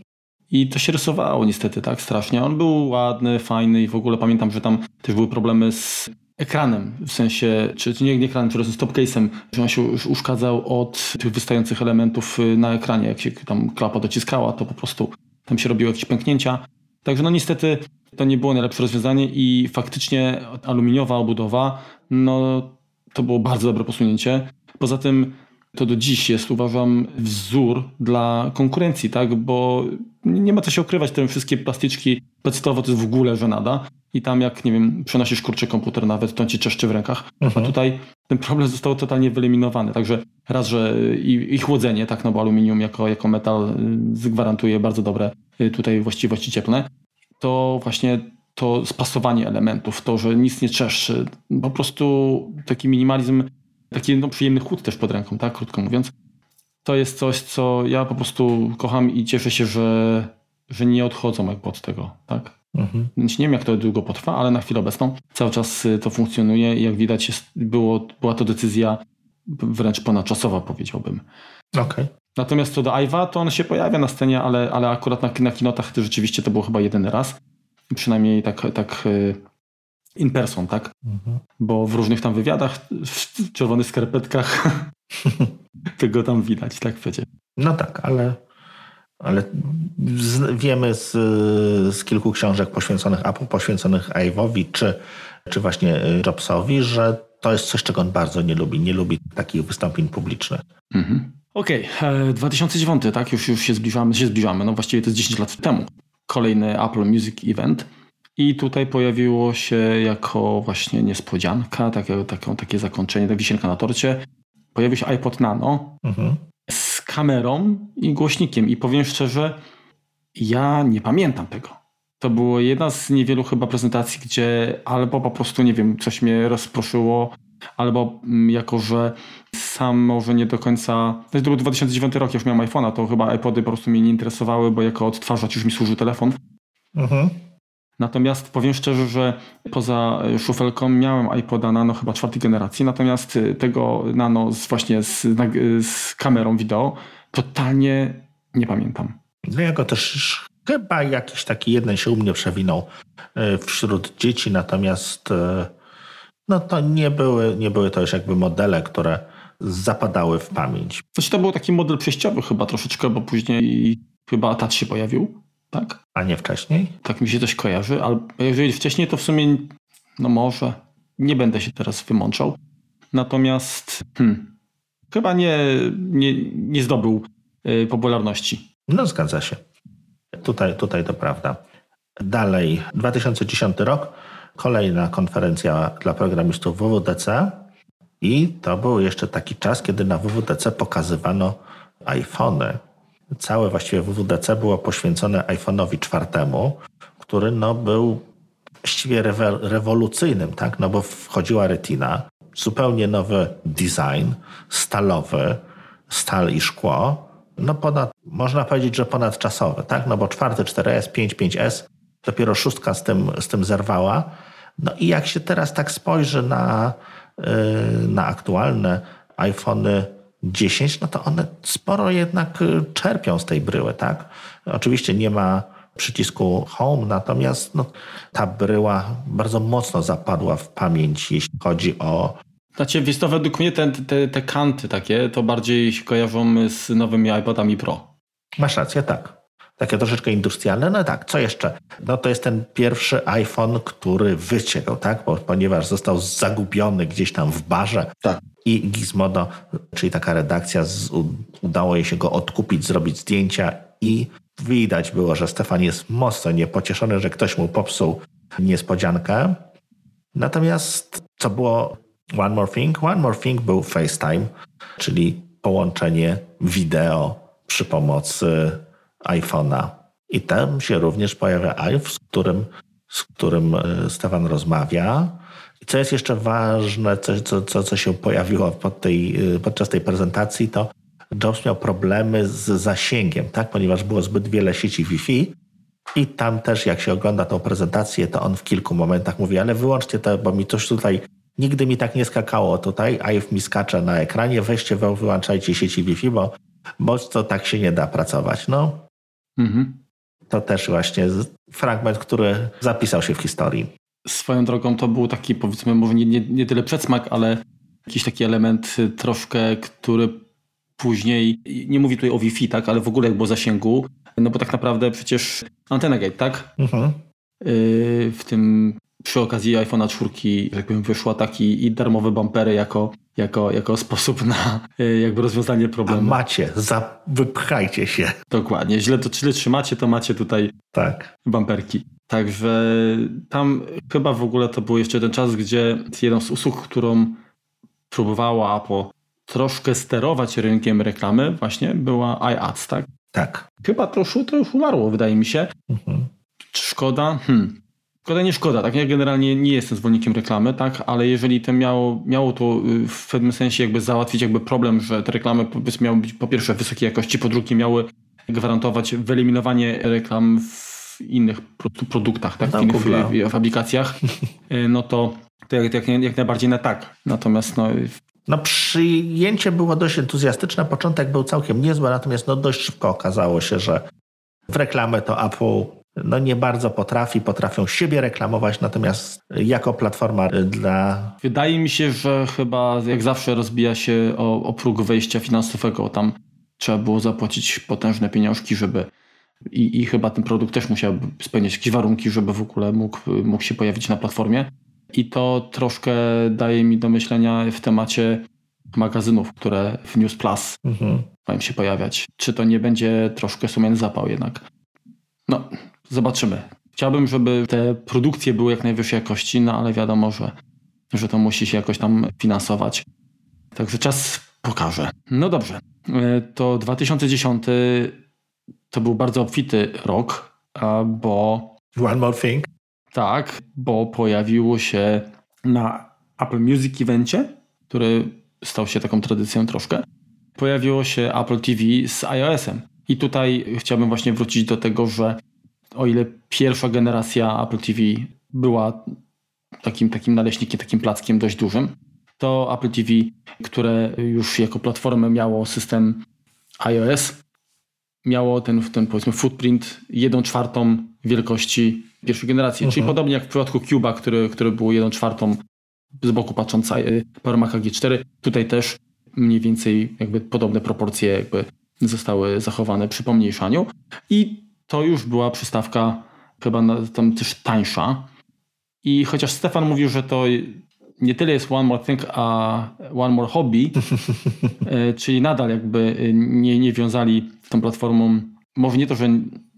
I to się rysowało niestety tak strasznie. On był ładny, fajny i w ogóle pamiętam, że tam też były problemy z ekranem, w sensie, czy, czy nie, nie ekranem, przepraszam, stopcase'em, że on się uszkadzał od tych wystających elementów y, na ekranie. Jak się tam klapa dociskała, to po prostu tam się robiły jakieś pęknięcia. Także no niestety to nie było najlepsze rozwiązanie i faktycznie aluminiowa obudowa, no to było bardzo dobre posunięcie. Poza tym to do dziś jest, uważam, wzór dla konkurencji, tak? Bo nie ma co się ukrywać, te wszystkie plastyczki podstawowo to jest w ogóle żenada i tam jak, nie wiem, przenosisz kurczę komputer nawet, to on ci czeszczy w rękach. Mhm. A tutaj ten problem został totalnie wyeliminowany. Także raz, że i, i, chłodzenie, tak, no bo aluminium jako, jako metal y, gwarantuje bardzo dobre y, tutaj właściwości cieplne, to właśnie to spasowanie elementów, to, że nic nie czeszczy, po prostu taki minimalizm, taki no, przyjemny chłód też pod ręką, tak, krótko mówiąc. To jest coś, co ja po prostu kocham i cieszę się, że, że nie odchodzą jakby od tego, tak. Mhm. Nie wiem, jak to długo potrwa, ale na chwilę obecną cały czas y, to funkcjonuje i jak widać jest, było, była to decyzja wręcz ponadczasowa, powiedziałbym.
Okay.
Natomiast co do Iwa, to on się pojawia na scenie, ale, ale akurat na, na kinotach to rzeczywiście to było chyba jeden raz. Przynajmniej tak, tak y, in person, tak? Mhm. Bo w różnych tam wywiadach, w czerwonych skarpetkach tego tam widać, tak wiecie.
No tak, ale ale z, wiemy z, z, kilku książek poświęconych Apple, poświęconych Ive'owi czy, czy właśnie Jobsowi, że to jest coś, czego on bardzo nie lubi. Nie lubi takich wystąpień publicznych.
Mhm. Okej, okay. 2009, tak? Już, już się zbliżamy, się zbliżamy. No właściwie to jest 10 lat temu. Kolejny Apple Music Event. I tutaj pojawiło się jako właśnie niespodzianka, takie, takie, takie zakończenie, ta wisienka na torcie. Pojawił się iPod Nano. Mhm z kamerą i głośnikiem. I powiem szczerze, ja nie pamiętam tego. To było jedna z niewielu chyba prezentacji, gdzie albo po prostu, nie wiem, coś mnie rozproszyło, albo mm, jako, że sam może nie do końca... To był 2009 rok, ja już miałem iPhone'a, to chyba iPody po prostu mnie nie interesowały, bo jako odtwarzacz już mi służył telefon. Mhm. Natomiast powiem szczerze, że poza szufelką miałem iPoda Nano chyba czwartej generacji, natomiast y, tego Nano z, właśnie z, z kamerą wideo totalnie nie pamiętam.
No ja go też chyba jakiś taki jeden się u mnie przewinął wśród dzieci, natomiast no to nie były, nie były to już jakby modele, które zapadały w pamięć.
Znaczy to był taki model przejściowy chyba troszeczkę, bo później chyba Touch się pojawił tak?
A nie wcześniej?
Tak mi się coś kojarzy, ale jeżeli wcześniej, to w sumie, no może, nie będę się teraz wymączał. Natomiast hmm, chyba nie, nie, nie zdobył y, popularności.
No zgadza się. Tutaj, tutaj to prawda. Dalej, 2010 rok, kolejna konferencja dla programistów WWDC i to był jeszcze taki czas, kiedy na WWDC pokazywano iPhony całe właściwie WWDC było poświęcone iPhone'owi czwartemu, który no był właściwie rewolucyjnym, tak? No bo wchodziła retina, zupełnie nowy design, stalowy, stal i szkło, no ponad, można powiedzieć, że ponadczasowy, tak? No bo czwarty 4S, 5, 5S, dopiero szóstka z tym, z tym zerwała. No i jak się teraz tak spojrzy na, yy, na aktualne iPhony 10, no to one sporo jednak y, czerpią z tej bryły, tak? Oczywiście nie ma przycisku Home, natomiast no, ta bryła bardzo mocno zapadła w pamięć, jeśli chodzi o
znaczy, wiesz to według mnie te, te, te kanty takie, to bardziej się kojarzą z nowymi iPodami Pro.
Masz rację, tak. Takie troszeczkę industrialne. No tak, co jeszcze? No to jest ten pierwszy iPhone, który wyciekł, tak? Bo, ponieważ został zagubiony gdzieś tam w barze.
Tak.
I Gizmodo, czyli taka redakcja, z, udało jej się go odkupić, zrobić zdjęcia i widać było, że Stefan jest mocno niepocieszony, że ktoś mu popsuł niespodziankę. Natomiast co było One More Thing? One More Thing był FaceTime, czyli połączenie wideo przy pomocy iPhone'a. I tam się również pojawia iPhone, z którym, z którym e, Stefan rozmawia. I co jest jeszcze ważne, co, co, co, się pojawiło pod tej, e, podczas tej prezentacji, to Jobs miał problemy z zasięgiem, tak? ponieważ było zbyt wiele sieci Wi-Fi. I tam też, jak się ogląda tą prezentację, to on w kilku momentach mówi, ale wyłączcie to, bo mi coś tutaj, nigdy mi tak nie skakało tutaj, iPhone mi skacze na ekranie, weźcie, wyłączajcie sieci Wi-Fi, bo, bo to tak się nie da pracować. No, Mhm. To też właśnie fragment, który zapisał się w historii.
Swoją drogą to był taki, powiedzmy, może nie, nie, nie tyle przedsmak, ale jakiś taki element y, troszkę, który później, nie mówi tutaj o Wi-Fi, tak, ale w ogóle jak było zasięgu, no bo tak naprawdę przecież antena gate, tak? Mhm. Y, w tym przy okazji iPhone'a 4, jak powiem, wyszła taki i darmowe bumpery jako jako, jako sposób na e, jakby rozwiązanie problemu.
A macie, za, wypchajcie się.
Dokładnie. Źle to źle trzymacie, to macie tutaj
tak.
bumperki. Także tam chyba w ogóle to był jeszcze ten czas, gdzie jedną z usług, którą próbowała Apple troszkę sterować rynkiem reklamy właśnie była iAds, tak?
Tak.
Chyba to już, to już umarło, wydaje mi się. Mhm. Szkoda? Hmm. Szkoda, nie szkoda, tak? Ja generalnie nie jestem zwolennikiem reklamy, tak? Ale jeżeli to miało, miało to y, w pewnym sensie jakby załatwić jakby problem, że te reklamy miały być po pierwsze wysokiej jakości, po drugie miały gwarantować wyeliminowanie reklam w innych produktach, tak? w innych w, w aplikacjach, y, no to, to jak, jak, jak najbardziej na tak. Natomiast no,
no przyjęcie było dość entuzjastyczne, początek był całkiem niezły, natomiast no dość szybko okazało się, że w reklamę to Apple no nie bardzo potrafi, potrafią siebie reklamować, natomiast jako platforma dla...
Wydaje mi się, że chyba jak zawsze rozbija się o, o próg wejścia finansowego. Tam trzeba było zapłacić potężne pieniążki, żeby i, i chyba ten produkt też musiał spełniać jakieś warunki, żeby w ogóle mógł, mógł się pojawić na platformie. I to troszkę daje mi do myślenia w temacie magazynów, które w News Plus mhm. mają się pojawiać. Czy to nie będzie troszkę sumienny zapał jednak? No, Zobaczymy. Chciałbym, żeby te produkcje były jak najwyższej jakości, no ale wiadomo, że, że to musi się jakoś tam finansować. Także czas pokaże. No dobrze. E, to 2010 to był bardzo obfity rok, bo.
One more thing.
Tak, bo pojawiło się na Apple Music Evencie, który stał się taką tradycją troszkę. Pojawiło się Apple TV z iOS-em. I tutaj chciałbym właśnie wrócić do tego, że o ile pierwsza generacja Apple TV była takim, takim naleśnikiem, takim plackiem dość dużym, to Apple TV, które już jako platformę miało system iOS, miało ten, ten powiedzmy footprint 1 czwartą wielkości pierwszej generacji. Czyli mhm. podobnie jak w przypadku Cube'a, który, który był 1 czwartą z boku patrząc Power Maca G4, tutaj też mniej więcej jakby podobne proporcje jakby zostały zachowane przy pomniejszaniu. I to już była przystawka chyba tam też tańsza. I chociaż Stefan mówił, że to nie tyle jest One More Thing, a One More Hobby, e, czyli nadal jakby nie, nie wiązali z tą platformą, może nie to, że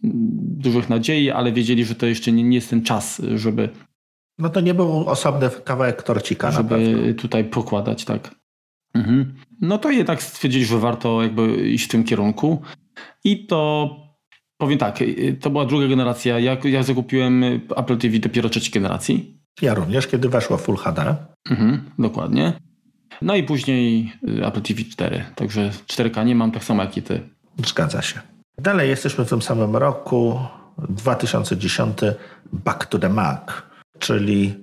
dużych nadziei, ale wiedzieli, że to jeszcze nie, nie jest ten czas, żeby
no to nie był osobny kawałek torcika
Żeby tutaj pokładać, tak. Mhm. No to jednak stwierdzili, że warto jakby iść w tym kierunku. I to Powiem tak, y, to była druga generacja. Ja, ja zakupiłem Apple TV dopiero trzeciej generacji.
Ja również, kiedy weszło Full HD.
Mhm, dokładnie. No i później y, Apple TV 4. Także 4K nie mam tak samo jak i ty.
Zgadza się. Dalej jesteśmy w tym samym roku, 2010, Back to the Mac, czyli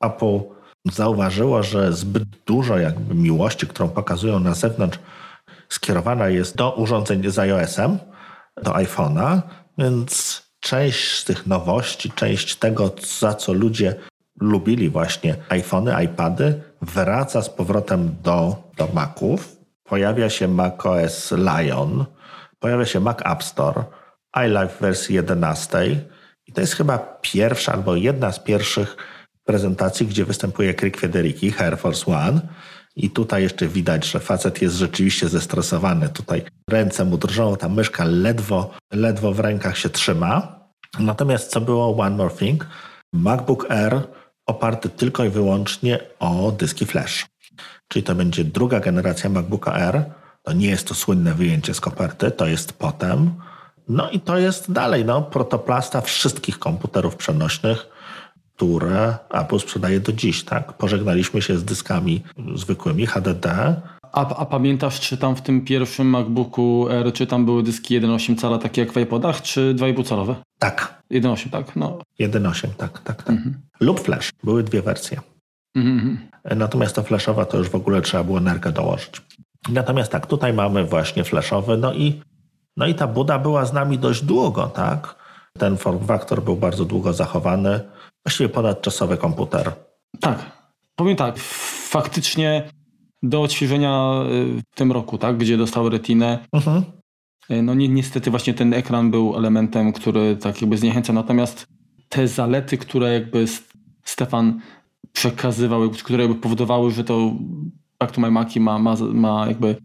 Apple zauważyło, że zbyt dużo jakby miłości, którą pokazują na zewnątrz, skierowana jest do urządzeń z iOS-em, do iPhone'a, więc część z tych nowości, część tego, za co ludzie lubili właśnie iPhony, iPady, wraca z powrotem do, do Maców. Pojawia się macOS Lion, pojawia się Mac App Store, iLife w wersji 11 i to jest chyba pierwsza albo jedna z pierwszych prezentacji, gdzie występuje Crick Federiki, Air Force One. I tutaj jeszcze widać, że facet jest rzeczywiście zestresowany. Tutaj ręce mu drżą, ta myszka ledwo, ledwo w rękach się trzyma. Natomiast co było One More Thing? MacBook Air oparty tylko i wyłącznie o dyski flash. Czyli to będzie druga generacja MacBooka Air. To nie jest to słynne wyjęcie z koperty, to jest potem. No i to jest dalej no, protoplasta wszystkich komputerów przenośnych, które Apple sprzedaje do dziś. Tak? Pożegnaliśmy się z dyskami zwykłymi HDD.
A, a pamiętasz, czy tam w tym pierwszym MacBooku R, czy tam były dyski 1,8 cala takie jak w iPodach, czy 2,5 calowe?
Tak.
1,8, tak? No.
1,8, tak, tak, tak. Mhm. Lub flash. Były dwie wersje. Mhm. Natomiast to flashowa to już w ogóle trzeba było nerkę dołożyć. Natomiast tak, tutaj mamy właśnie flashowy, no i, no i ta Buda była z nami dość długo, tak? Ten form factor był bardzo długo zachowany. Właściwie ponadczasowy komputer.
Tak. Powiem tak, faktycznie do odświeżenia y, w tym roku, tak, gdzie dostały retinę. Mhm. Y, no ni niestety właśnie ten ekran był elementem, który tak jakby zniechęca, natomiast te zalety, które jakby Stefan przekazywał, które jakby powodowały, że to Back to My Maci ma, ma, ma jakby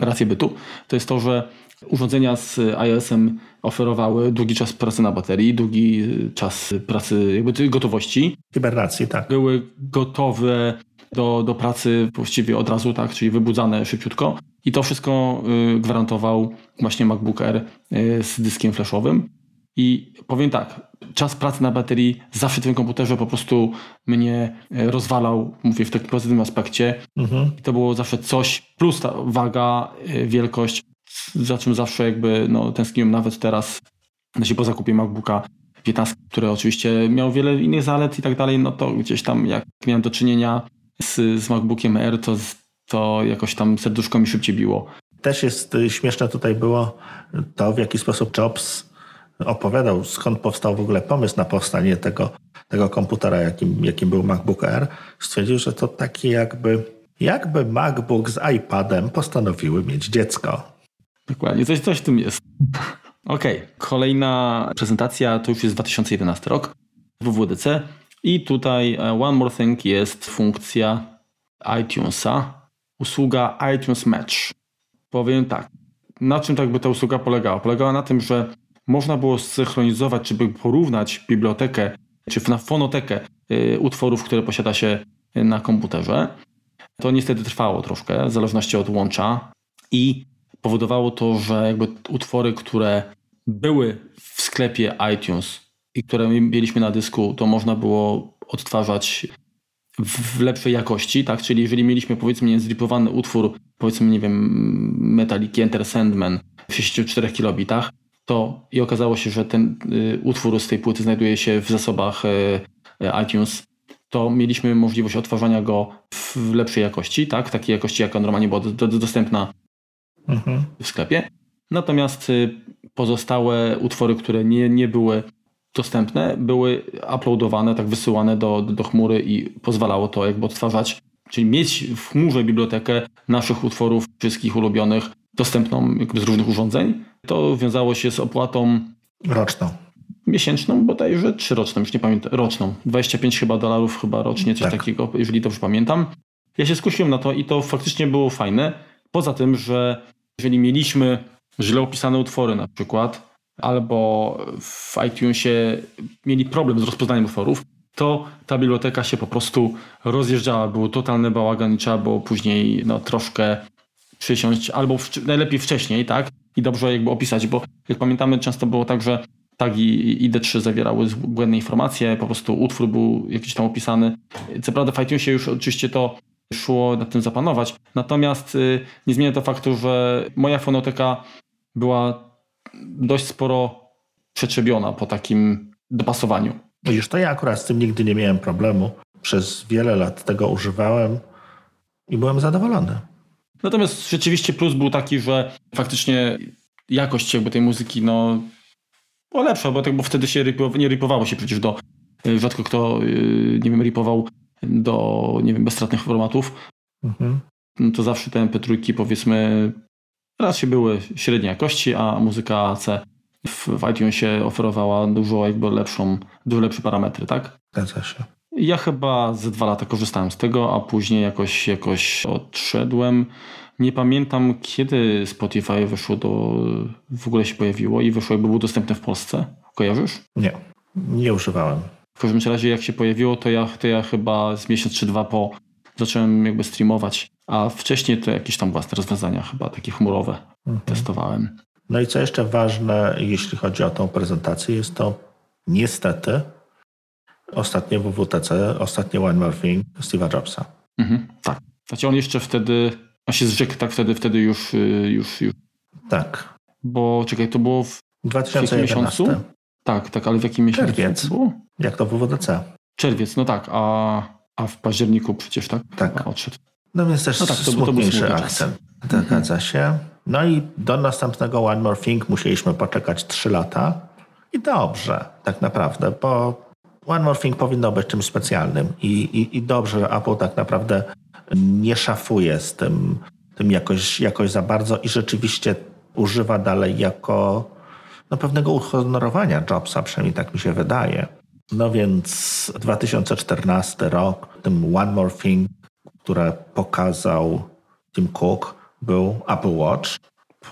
rację bytu, to jest to, że urządzenia z iOS-em oferowały długi czas pracy na baterii, długi czas pracy jakby gotowości.
Hibernacji, tak.
Były gotowe do, do pracy właściwie od razu, tak, czyli wybudzane szybciutko. I to wszystko y, gwarantował właśnie MacBook Air y, z dyskiem flashowym. I powiem tak, czas pracy na baterii zawsze w tym komputerze po prostu mnie y, rozwalał, mówię w takim pozytywnym aspekcie. Mhm. I to było zawsze coś, plus ta waga, wielkość, za czym zawsze jakby no, tęskniłem nawet teraz, znaczy po zakupie MacBooka 15, który oczywiście miał wiele innych zalet i tak dalej, no to gdzieś tam jak miałem do czynienia z, z MacBookiem Air, to, to jakoś tam serduszko mi szybciej biło.
Też jest y, śmieszne tutaj było to, w jaki sposób Jobs opowiadał, skąd powstał w ogóle pomysł na powstanie tego, tego komputera, jakim, jakim był MacBook Air. Stwierdził, że to taki jakby, jakby MacBook z iPadem postanowiły mieć dziecko.
Dokładnie, coś, coś w tym jest. Okej, okay. kolejna prezentacja to już jest 2011 rok WWDC. I tutaj e, one more thing jest funkcja iTunesa, usługa iTunes Match. Powiem tak, na czym tak by ta usługa polegała? Polegała na tym, że można było zsynchronizować, czy by porównać bibliotekę, czy na fonotekę y, utworów, które posiada się na komputerze. To niestety trwało troszkę, w zależności od łącza i powodowało to, że jakby utwory, które były w sklepie iTunes i które mieliśmy na dysku, to można było odtwarzać w lepszej jakości, tak? Czyli jeżeli mieliśmy powiedzmy zripowany utwór, powiedzmy, nie wiem, Metallic Enter Sandman w 64 kilobitach, to i okazało się, że ten y, utwór z tej płyty znajduje się w zasobach y, iTunes, to mieliśmy możliwość odtwarzania go w lepszej jakości, tak? Takiej jakości, jaka normalnie była do, do, dostępna mhm. w sklepie. Natomiast y, pozostałe utwory, które nie, nie były dostępne, były uploadowane, tak wysyłane do, do chmury i pozwalało to jakby odtwarzać, czyli mieć w chmurze bibliotekę naszych utworów, wszystkich ulubionych, dostępną jakby z różnych urządzeń. To wiązało się z opłatą
roczną.
Miesięczną bodajże, czy roczną, już nie pamiętam, roczną. 25 chyba dolarów chyba rocznie, coś tak. takiego, jeżeli dobrze pamiętam. Ja się skusiłem na to i to faktycznie było fajne. Poza tym, że jeżeli mieliśmy źle opisane utwory na przykład, albo w iTunesie mieli problem z rozpoznaniem utworów, to ta biblioteka się po prostu rozjeżdżała. Był totalny bałagan i trzeba było później no, troszkę przysiąść, albo w, najlepiej wcześniej, tak? I dobrze jakby opisać, bo jak pamiętamy, często było tak, że tagi ID3 zawierały błędne informacje, po prostu utwór był jakiś tam opisany. Co prawda w iTunesie już oczywiście to szło nad tym zapanować, natomiast y, nie zmienia to faktu, że moja fonoteka była dość sporo przetrzebiona po takim dopasowaniu.
Widzisz, to ja akurat z tym nigdy nie miałem problemu. Przez wiele lat tego używałem i byłem zadowolony.
Natomiast rzeczywiście plus był taki, że faktycznie jakość jakby tej muzyki no, była lepsza, bo, tak, bo wtedy się ripowało, nie ripowało się przecież do, y, rzadko kto, y, nie wiem, ripował do, nie wiem, bezstratnych formatów. Mhm. No to zawsze te MP3 powiedzmy raz się były średniej jakości, a muzyka C w, w iTunesie oferowała dużo jakby lepszą, dużo lepsze parametry, tak?
Zgadza się.
Ja chyba ze dwa lata korzystałem z tego, a później jakoś, jakoś odszedłem. Nie pamiętam, kiedy Spotify wyszło do. w ogóle się pojawiło i wyszło, jakby było dostępne w Polsce. Kojarzysz?
Nie, nie używałem.
W każdym razie, jak się pojawiło, to ja, to ja chyba z miesiąc czy dwa po zacząłem jakby streamować, a wcześniej to jakieś tam własne rozwiązania, chyba takie chmurowe, mhm. testowałem.
No i co jeszcze ważne, jeśli chodzi o tą prezentację, jest to niestety ostatnie WWTC, ostatnie One More Thing Steve'a Jobsa.
Mhm, tak. Znaczy on jeszcze wtedy, on się zrzekł tak wtedy, wtedy już, y, już, już.
Tak.
Bo czekaj, to było w
2011. W miesiącu?
Tak, tak, ale w jakim miesiącu?
Czerwiec. Było? Jak to WWDC?
Czerwiec, no tak, a, a w październiku przecież, tak?
Tak.
A odszedł.
No więc też no tak, to, smutniejszy to akcent. Mhm. Zgadza się. No i do następnego One More Thing musieliśmy poczekać 3 lata. I dobrze, tak naprawdę, bo One More Thing powinno być czymś specjalnym i, i, i dobrze, że Apple tak naprawdę nie szafuje z tym, tym jakoś, jakoś za bardzo i rzeczywiście używa dalej jako no, pewnego uhonorowania Jobsa, przynajmniej tak mi się wydaje. No więc 2014 rok, tym One More Thing, które pokazał Tim Cook, był Apple Watch.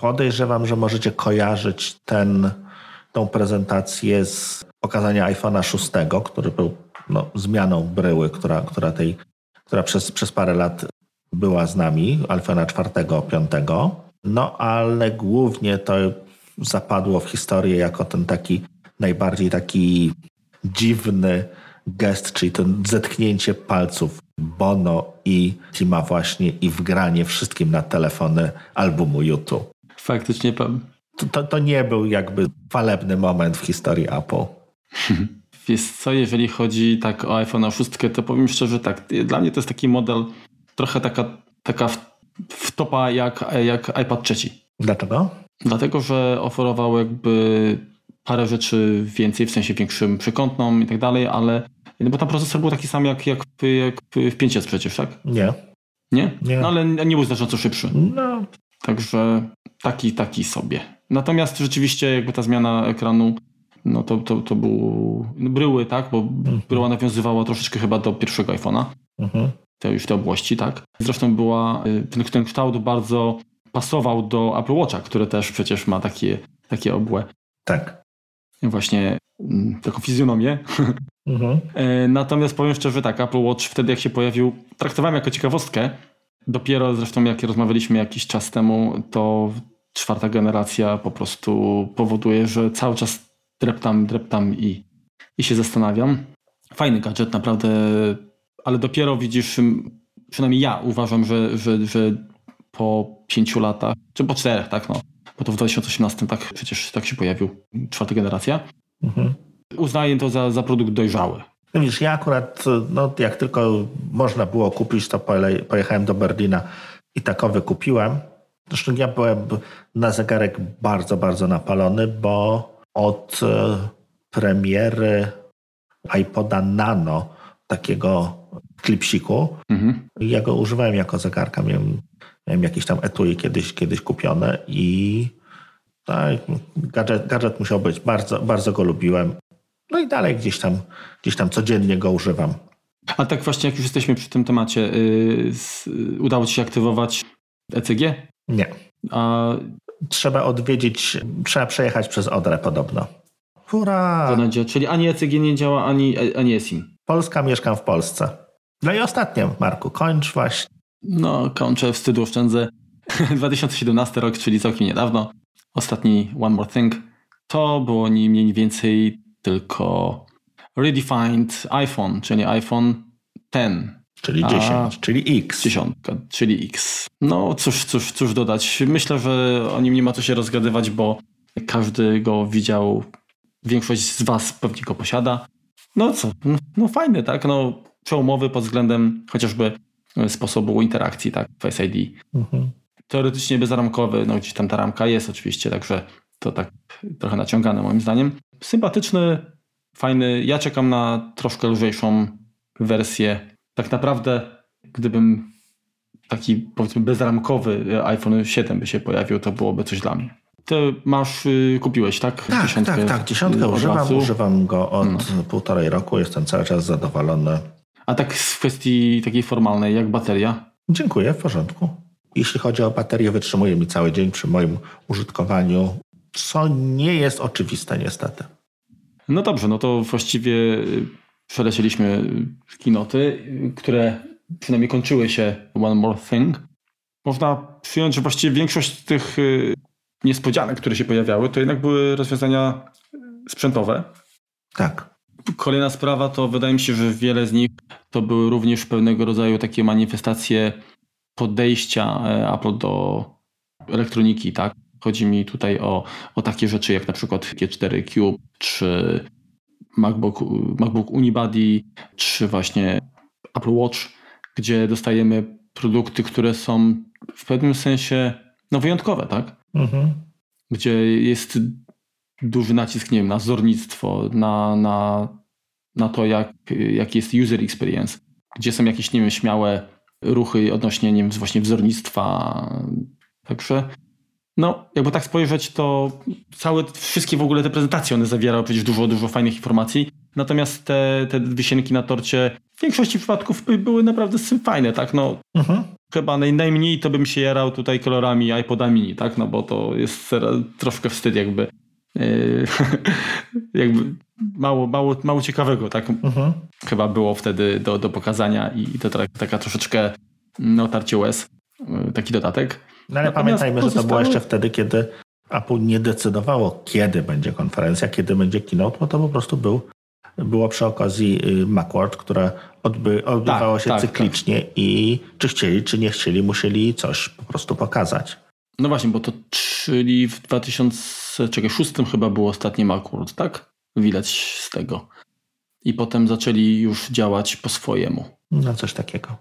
Podejrzewam, że możecie kojarzyć ten, tą prezentację z pokazania iPhone'a 6, który był no, zmianą bryły, która, która, tej, która przez, przez parę lat była z nami, iPhone'a 4, 5. No ale głównie to zapadło w historię jako ten taki najbardziej taki dziwny gest, czyli to zetknięcie palców Bono i Tima właśnie i wgranie wszystkim na telefony albumu YouTube.
Faktycznie pan.
To, to, to nie był jakby chwalebny moment w historii Apple.
Wiesz co, jeżeli chodzi tak o iPhone 6, to powiem szczerze tak, dla mnie to jest taki model trochę taka, taka wtopa jak, jak iPad trzeci.
Dlaczego?
Dlatego, że oferował jakby parę rzeczy więcej, w sensie większym przekątną i tak dalej, ale bo tam procesor był taki sam jak, jak, jak w 5S przecież, tak?
Nie.
Nie? Nie. No ale nie był znacząco szybszy.
No.
Także taki, taki sobie. Natomiast rzeczywiście jakby ta zmiana ekranu no to, to, to był no bryły, tak? Bo mhm. bryła nawiązywała troszeczkę chyba do pierwszego iPhone'a. Mhm. Te już te obłości, tak? Zresztą była, y, ten, ten kształt bardzo pasował do Apple Watcha, które też przecież ma takie, takie obłe.
Tak.
Właśnie mm, taką fizjonomię. Mhm. E, natomiast powiem szczerze tak, Apple Watch wtedy jak się pojawił, traktowałem jako ciekawostkę. Dopiero zresztą jak rozmawialiśmy jakiś czas temu, to czwarta generacja po prostu powoduje, że cały czas dreptam, dreptam i, i się zastanawiam. Fajny gadżet, naprawdę, ale dopiero widzisz, przynajmniej ja uważam, że, że, że po pięciu latach, czy po czterech, tak, no, bo to w 2018 tak przecież tak się pojawił, czwarta generacja. Mhm. Uznaję to za, za produkt dojrzały.
No wiesz, ja akurat, no, jak tylko można było kupić, to pojechałem do Berlina i takowy kupiłem. Zresztą ja byłem na zegarek bardzo, bardzo napalony, bo od e, premiery iPoda Nano, takiego klipsiku, mhm. ja go używałem jako zegarka. Miałem, miałem jakieś tam etui kiedyś, kiedyś kupione i tak, gadżet, gadżet musiał być. Bardzo, bardzo go lubiłem. No i dalej gdzieś tam, gdzieś tam codziennie go używam.
A tak właśnie, jak już jesteśmy przy tym temacie, yy, udało Ci się aktywować ECG?
Nie.
A...
Trzeba odwiedzić, trzeba przejechać przez Odrę podobno. Hurra!
Czyli ani ECG nie działa, ani, ani ESIM.
Polska, mieszkam w Polsce. No i ostatnie, Marku, kończ właśnie.
No, kończę, wstydu oszczędzę. 2017 rok, czyli całkiem niedawno. Ostatni One More Thing. To było nie mniej więcej tylko redefined iPhone, czyli iPhone 10.
Czyli 10, czyli X.
10, czyli X. No cóż, cóż, cóż dodać. Myślę, że o nim nie ma co się rozgadywać, bo każdy go widział, większość z Was pewnie go posiada. No co, no, no fajny, tak? No przełomowy pod względem chociażby sposobu interakcji, tak? Face ID. Mhm. teoretycznie bezramkowy, no gdzieś tam ta ramka jest oczywiście, także to tak trochę naciągane moim zdaniem. Sympatyczny, fajny. Ja czekam na troszkę lżejszą wersję. Tak naprawdę, gdybym taki powiedzmy bezramkowy iPhone 7 by się pojawił, to byłoby coś dla mnie. Ty masz, y, kupiłeś, tak?
Tak,
Dziesiątkę
tak, tak. Dziesiątkę używam, używam go od
No.
półtorej roku, jestem cały czas zadowolony.
A tak w kwestii takiej formalnej, jak bateria?
Dziękuję, w porządku. Jeśli chodzi o baterię, wytrzymuje mi cały dzień przy moim użytkowaniu, co nie jest oczywiste niestety.
No dobrze, no to właściwie y, przelecieliśmy kinoty, które przynajmniej kończyły się One More Thing. Można przyjąć, że właściwie większość tych y, niespodzianek, które się pojawiały, to jednak były rozwiązania sprzętowe.
Tak.
Kolejna sprawa to wydaje mi się, że wiele z nich to były również pewnego rodzaju takie manifestacje podejścia Apple do elektroniki, tak? Chodzi mi tutaj o, o takie rzeczy jak na przykład G4 Cube, czy MacBook, MacBook Unibody, czy właśnie Apple Watch, gdzie dostajemy produkty, które są w pewnym sensie no, wyjątkowe, tak?
Mhm.
gdzie jest duży nacisk, nie wiem, na wzornictwo, na, na, na to, jak, jak jest user experience, gdzie są jakieś, nie wiem, śmiałe ruchy odnośnie, nie wiem, właśnie wzornictwa. Także, no, jakby tak spojrzeć, to całe, wszystkie w ogóle te prezentacje, one zawierały przecież dużo, dużo fajnych informacji, natomiast te, te wisienki na torcie w większości przypadków by- były naprawdę fajne, tak, no,
Mhm.
chyba naj, najmniej to bym się jarał tutaj kolorami iPoda mini, tak? No bo to jest troszkę wstyd jakby. Yy, jakby mało, mało, mało ciekawego, tak?
Mhm.
Chyba było wtedy do, do pokazania i to tak, taka troszeczkę no, tarcie łez, yy, taki dodatek.
No ale
Natomiast
pamiętajmy, że to było jeszcze wtedy, kiedy Apple nie decydowało, kiedy będzie konferencja, kiedy będzie keynote, bo to po prostu był, było przy okazji y, Macworld, które odby, odbywało
Tak,
się
tak,
cyklicznie i czy chcieli, czy nie chcieli, musieli coś po prostu pokazać.
No właśnie, bo to czyli w 2006 chyba był ostatni Macworld, tak? Widać z tego. I potem zaczęli już działać po swojemu.
No coś takiego.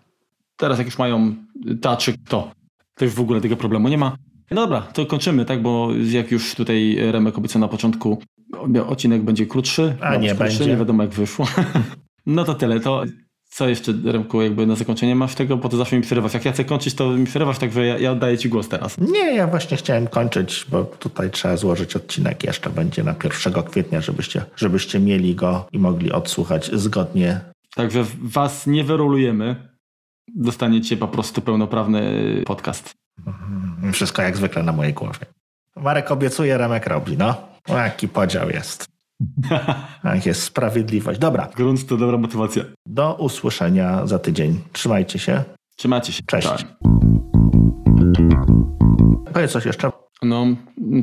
Teraz jak już mają taczyk, to, to już w ogóle tego problemu nie ma. No dobra, to kończymy, tak? Bo jak już tutaj Remek obiecał na początku, odcinek będzie krótszy.
A nie
krótszy,
będzie.
Nie wiadomo jak wyszło. no to tyle. To co jeszcze, Remku, jakby na zakończenie masz tego? Bo to zawsze mi przerywasz. Jak ja chcę kończyć, to mi przerywasz, także ja, ja oddaję ci głos teraz.
Nie, ja właśnie chciałem kończyć, bo tutaj trzeba złożyć odcinek jeszcze będzie na 1 kwietnia, żebyście, żebyście mieli go i mogli odsłuchać zgodnie.
Także was nie wyrolujemy. Dostaniecie po prostu pełnoprawny podcast.
Mhm. Wszystko jak zwykle na mojej głowie. Marek obiecuje, Remek robi, no. Jaki podział jest. Jak jest sprawiedliwość. Dobra,
Grunt to dobra motywacja.
do usłyszenia za tydzień. Trzymajcie się.
Trzymajcie się.
Cześć.
Tak.
Powiedz coś jeszcze.
No,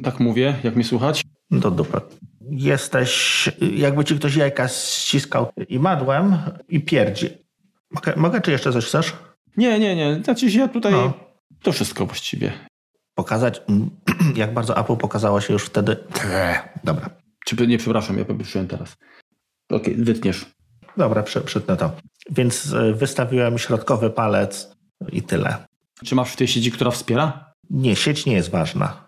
tak mówię, jak mnie słuchać.
Do dupy. Jesteś, jakby ci ktoś jajka ściskał i madłem i pierdzi. Mogę, mogę czy jeszcze coś chcesz?
Nie, nie, nie. Znaczy ja tutaj
No.
to wszystko właściwie.
Pokazać, jak bardzo Apple pokazało się już wtedy. Dobra,
Czy nie, przepraszam, ja poprosiłem teraz. Okej, wytniesz.
dobra, przy, przytnę to. Więc y, wystawiłem środkowy palec i tyle.
Czy masz w tej sieci, która wspiera?
Nie, sieć nie jest ważna.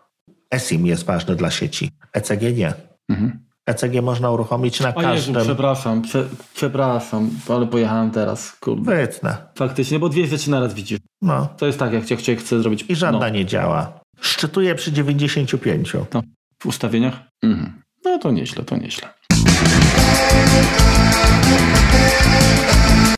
eSIM jest ważny dla sieci. ECG nie.
Mhm.
ECG można uruchomić na
O Jezu,
każdym.
przepraszam, prze, przepraszam, ale pojechałem teraz. Kurde.
Wytnę.
Faktycznie, bo dwie rzeczy naraz widzisz.
No.
To jest tak, jak cię chcę zrobić
I żadna
no,
nie działa. Szczytuje przy 95.
w ustawieniach. Mhm. No to nieźle, to nieźle.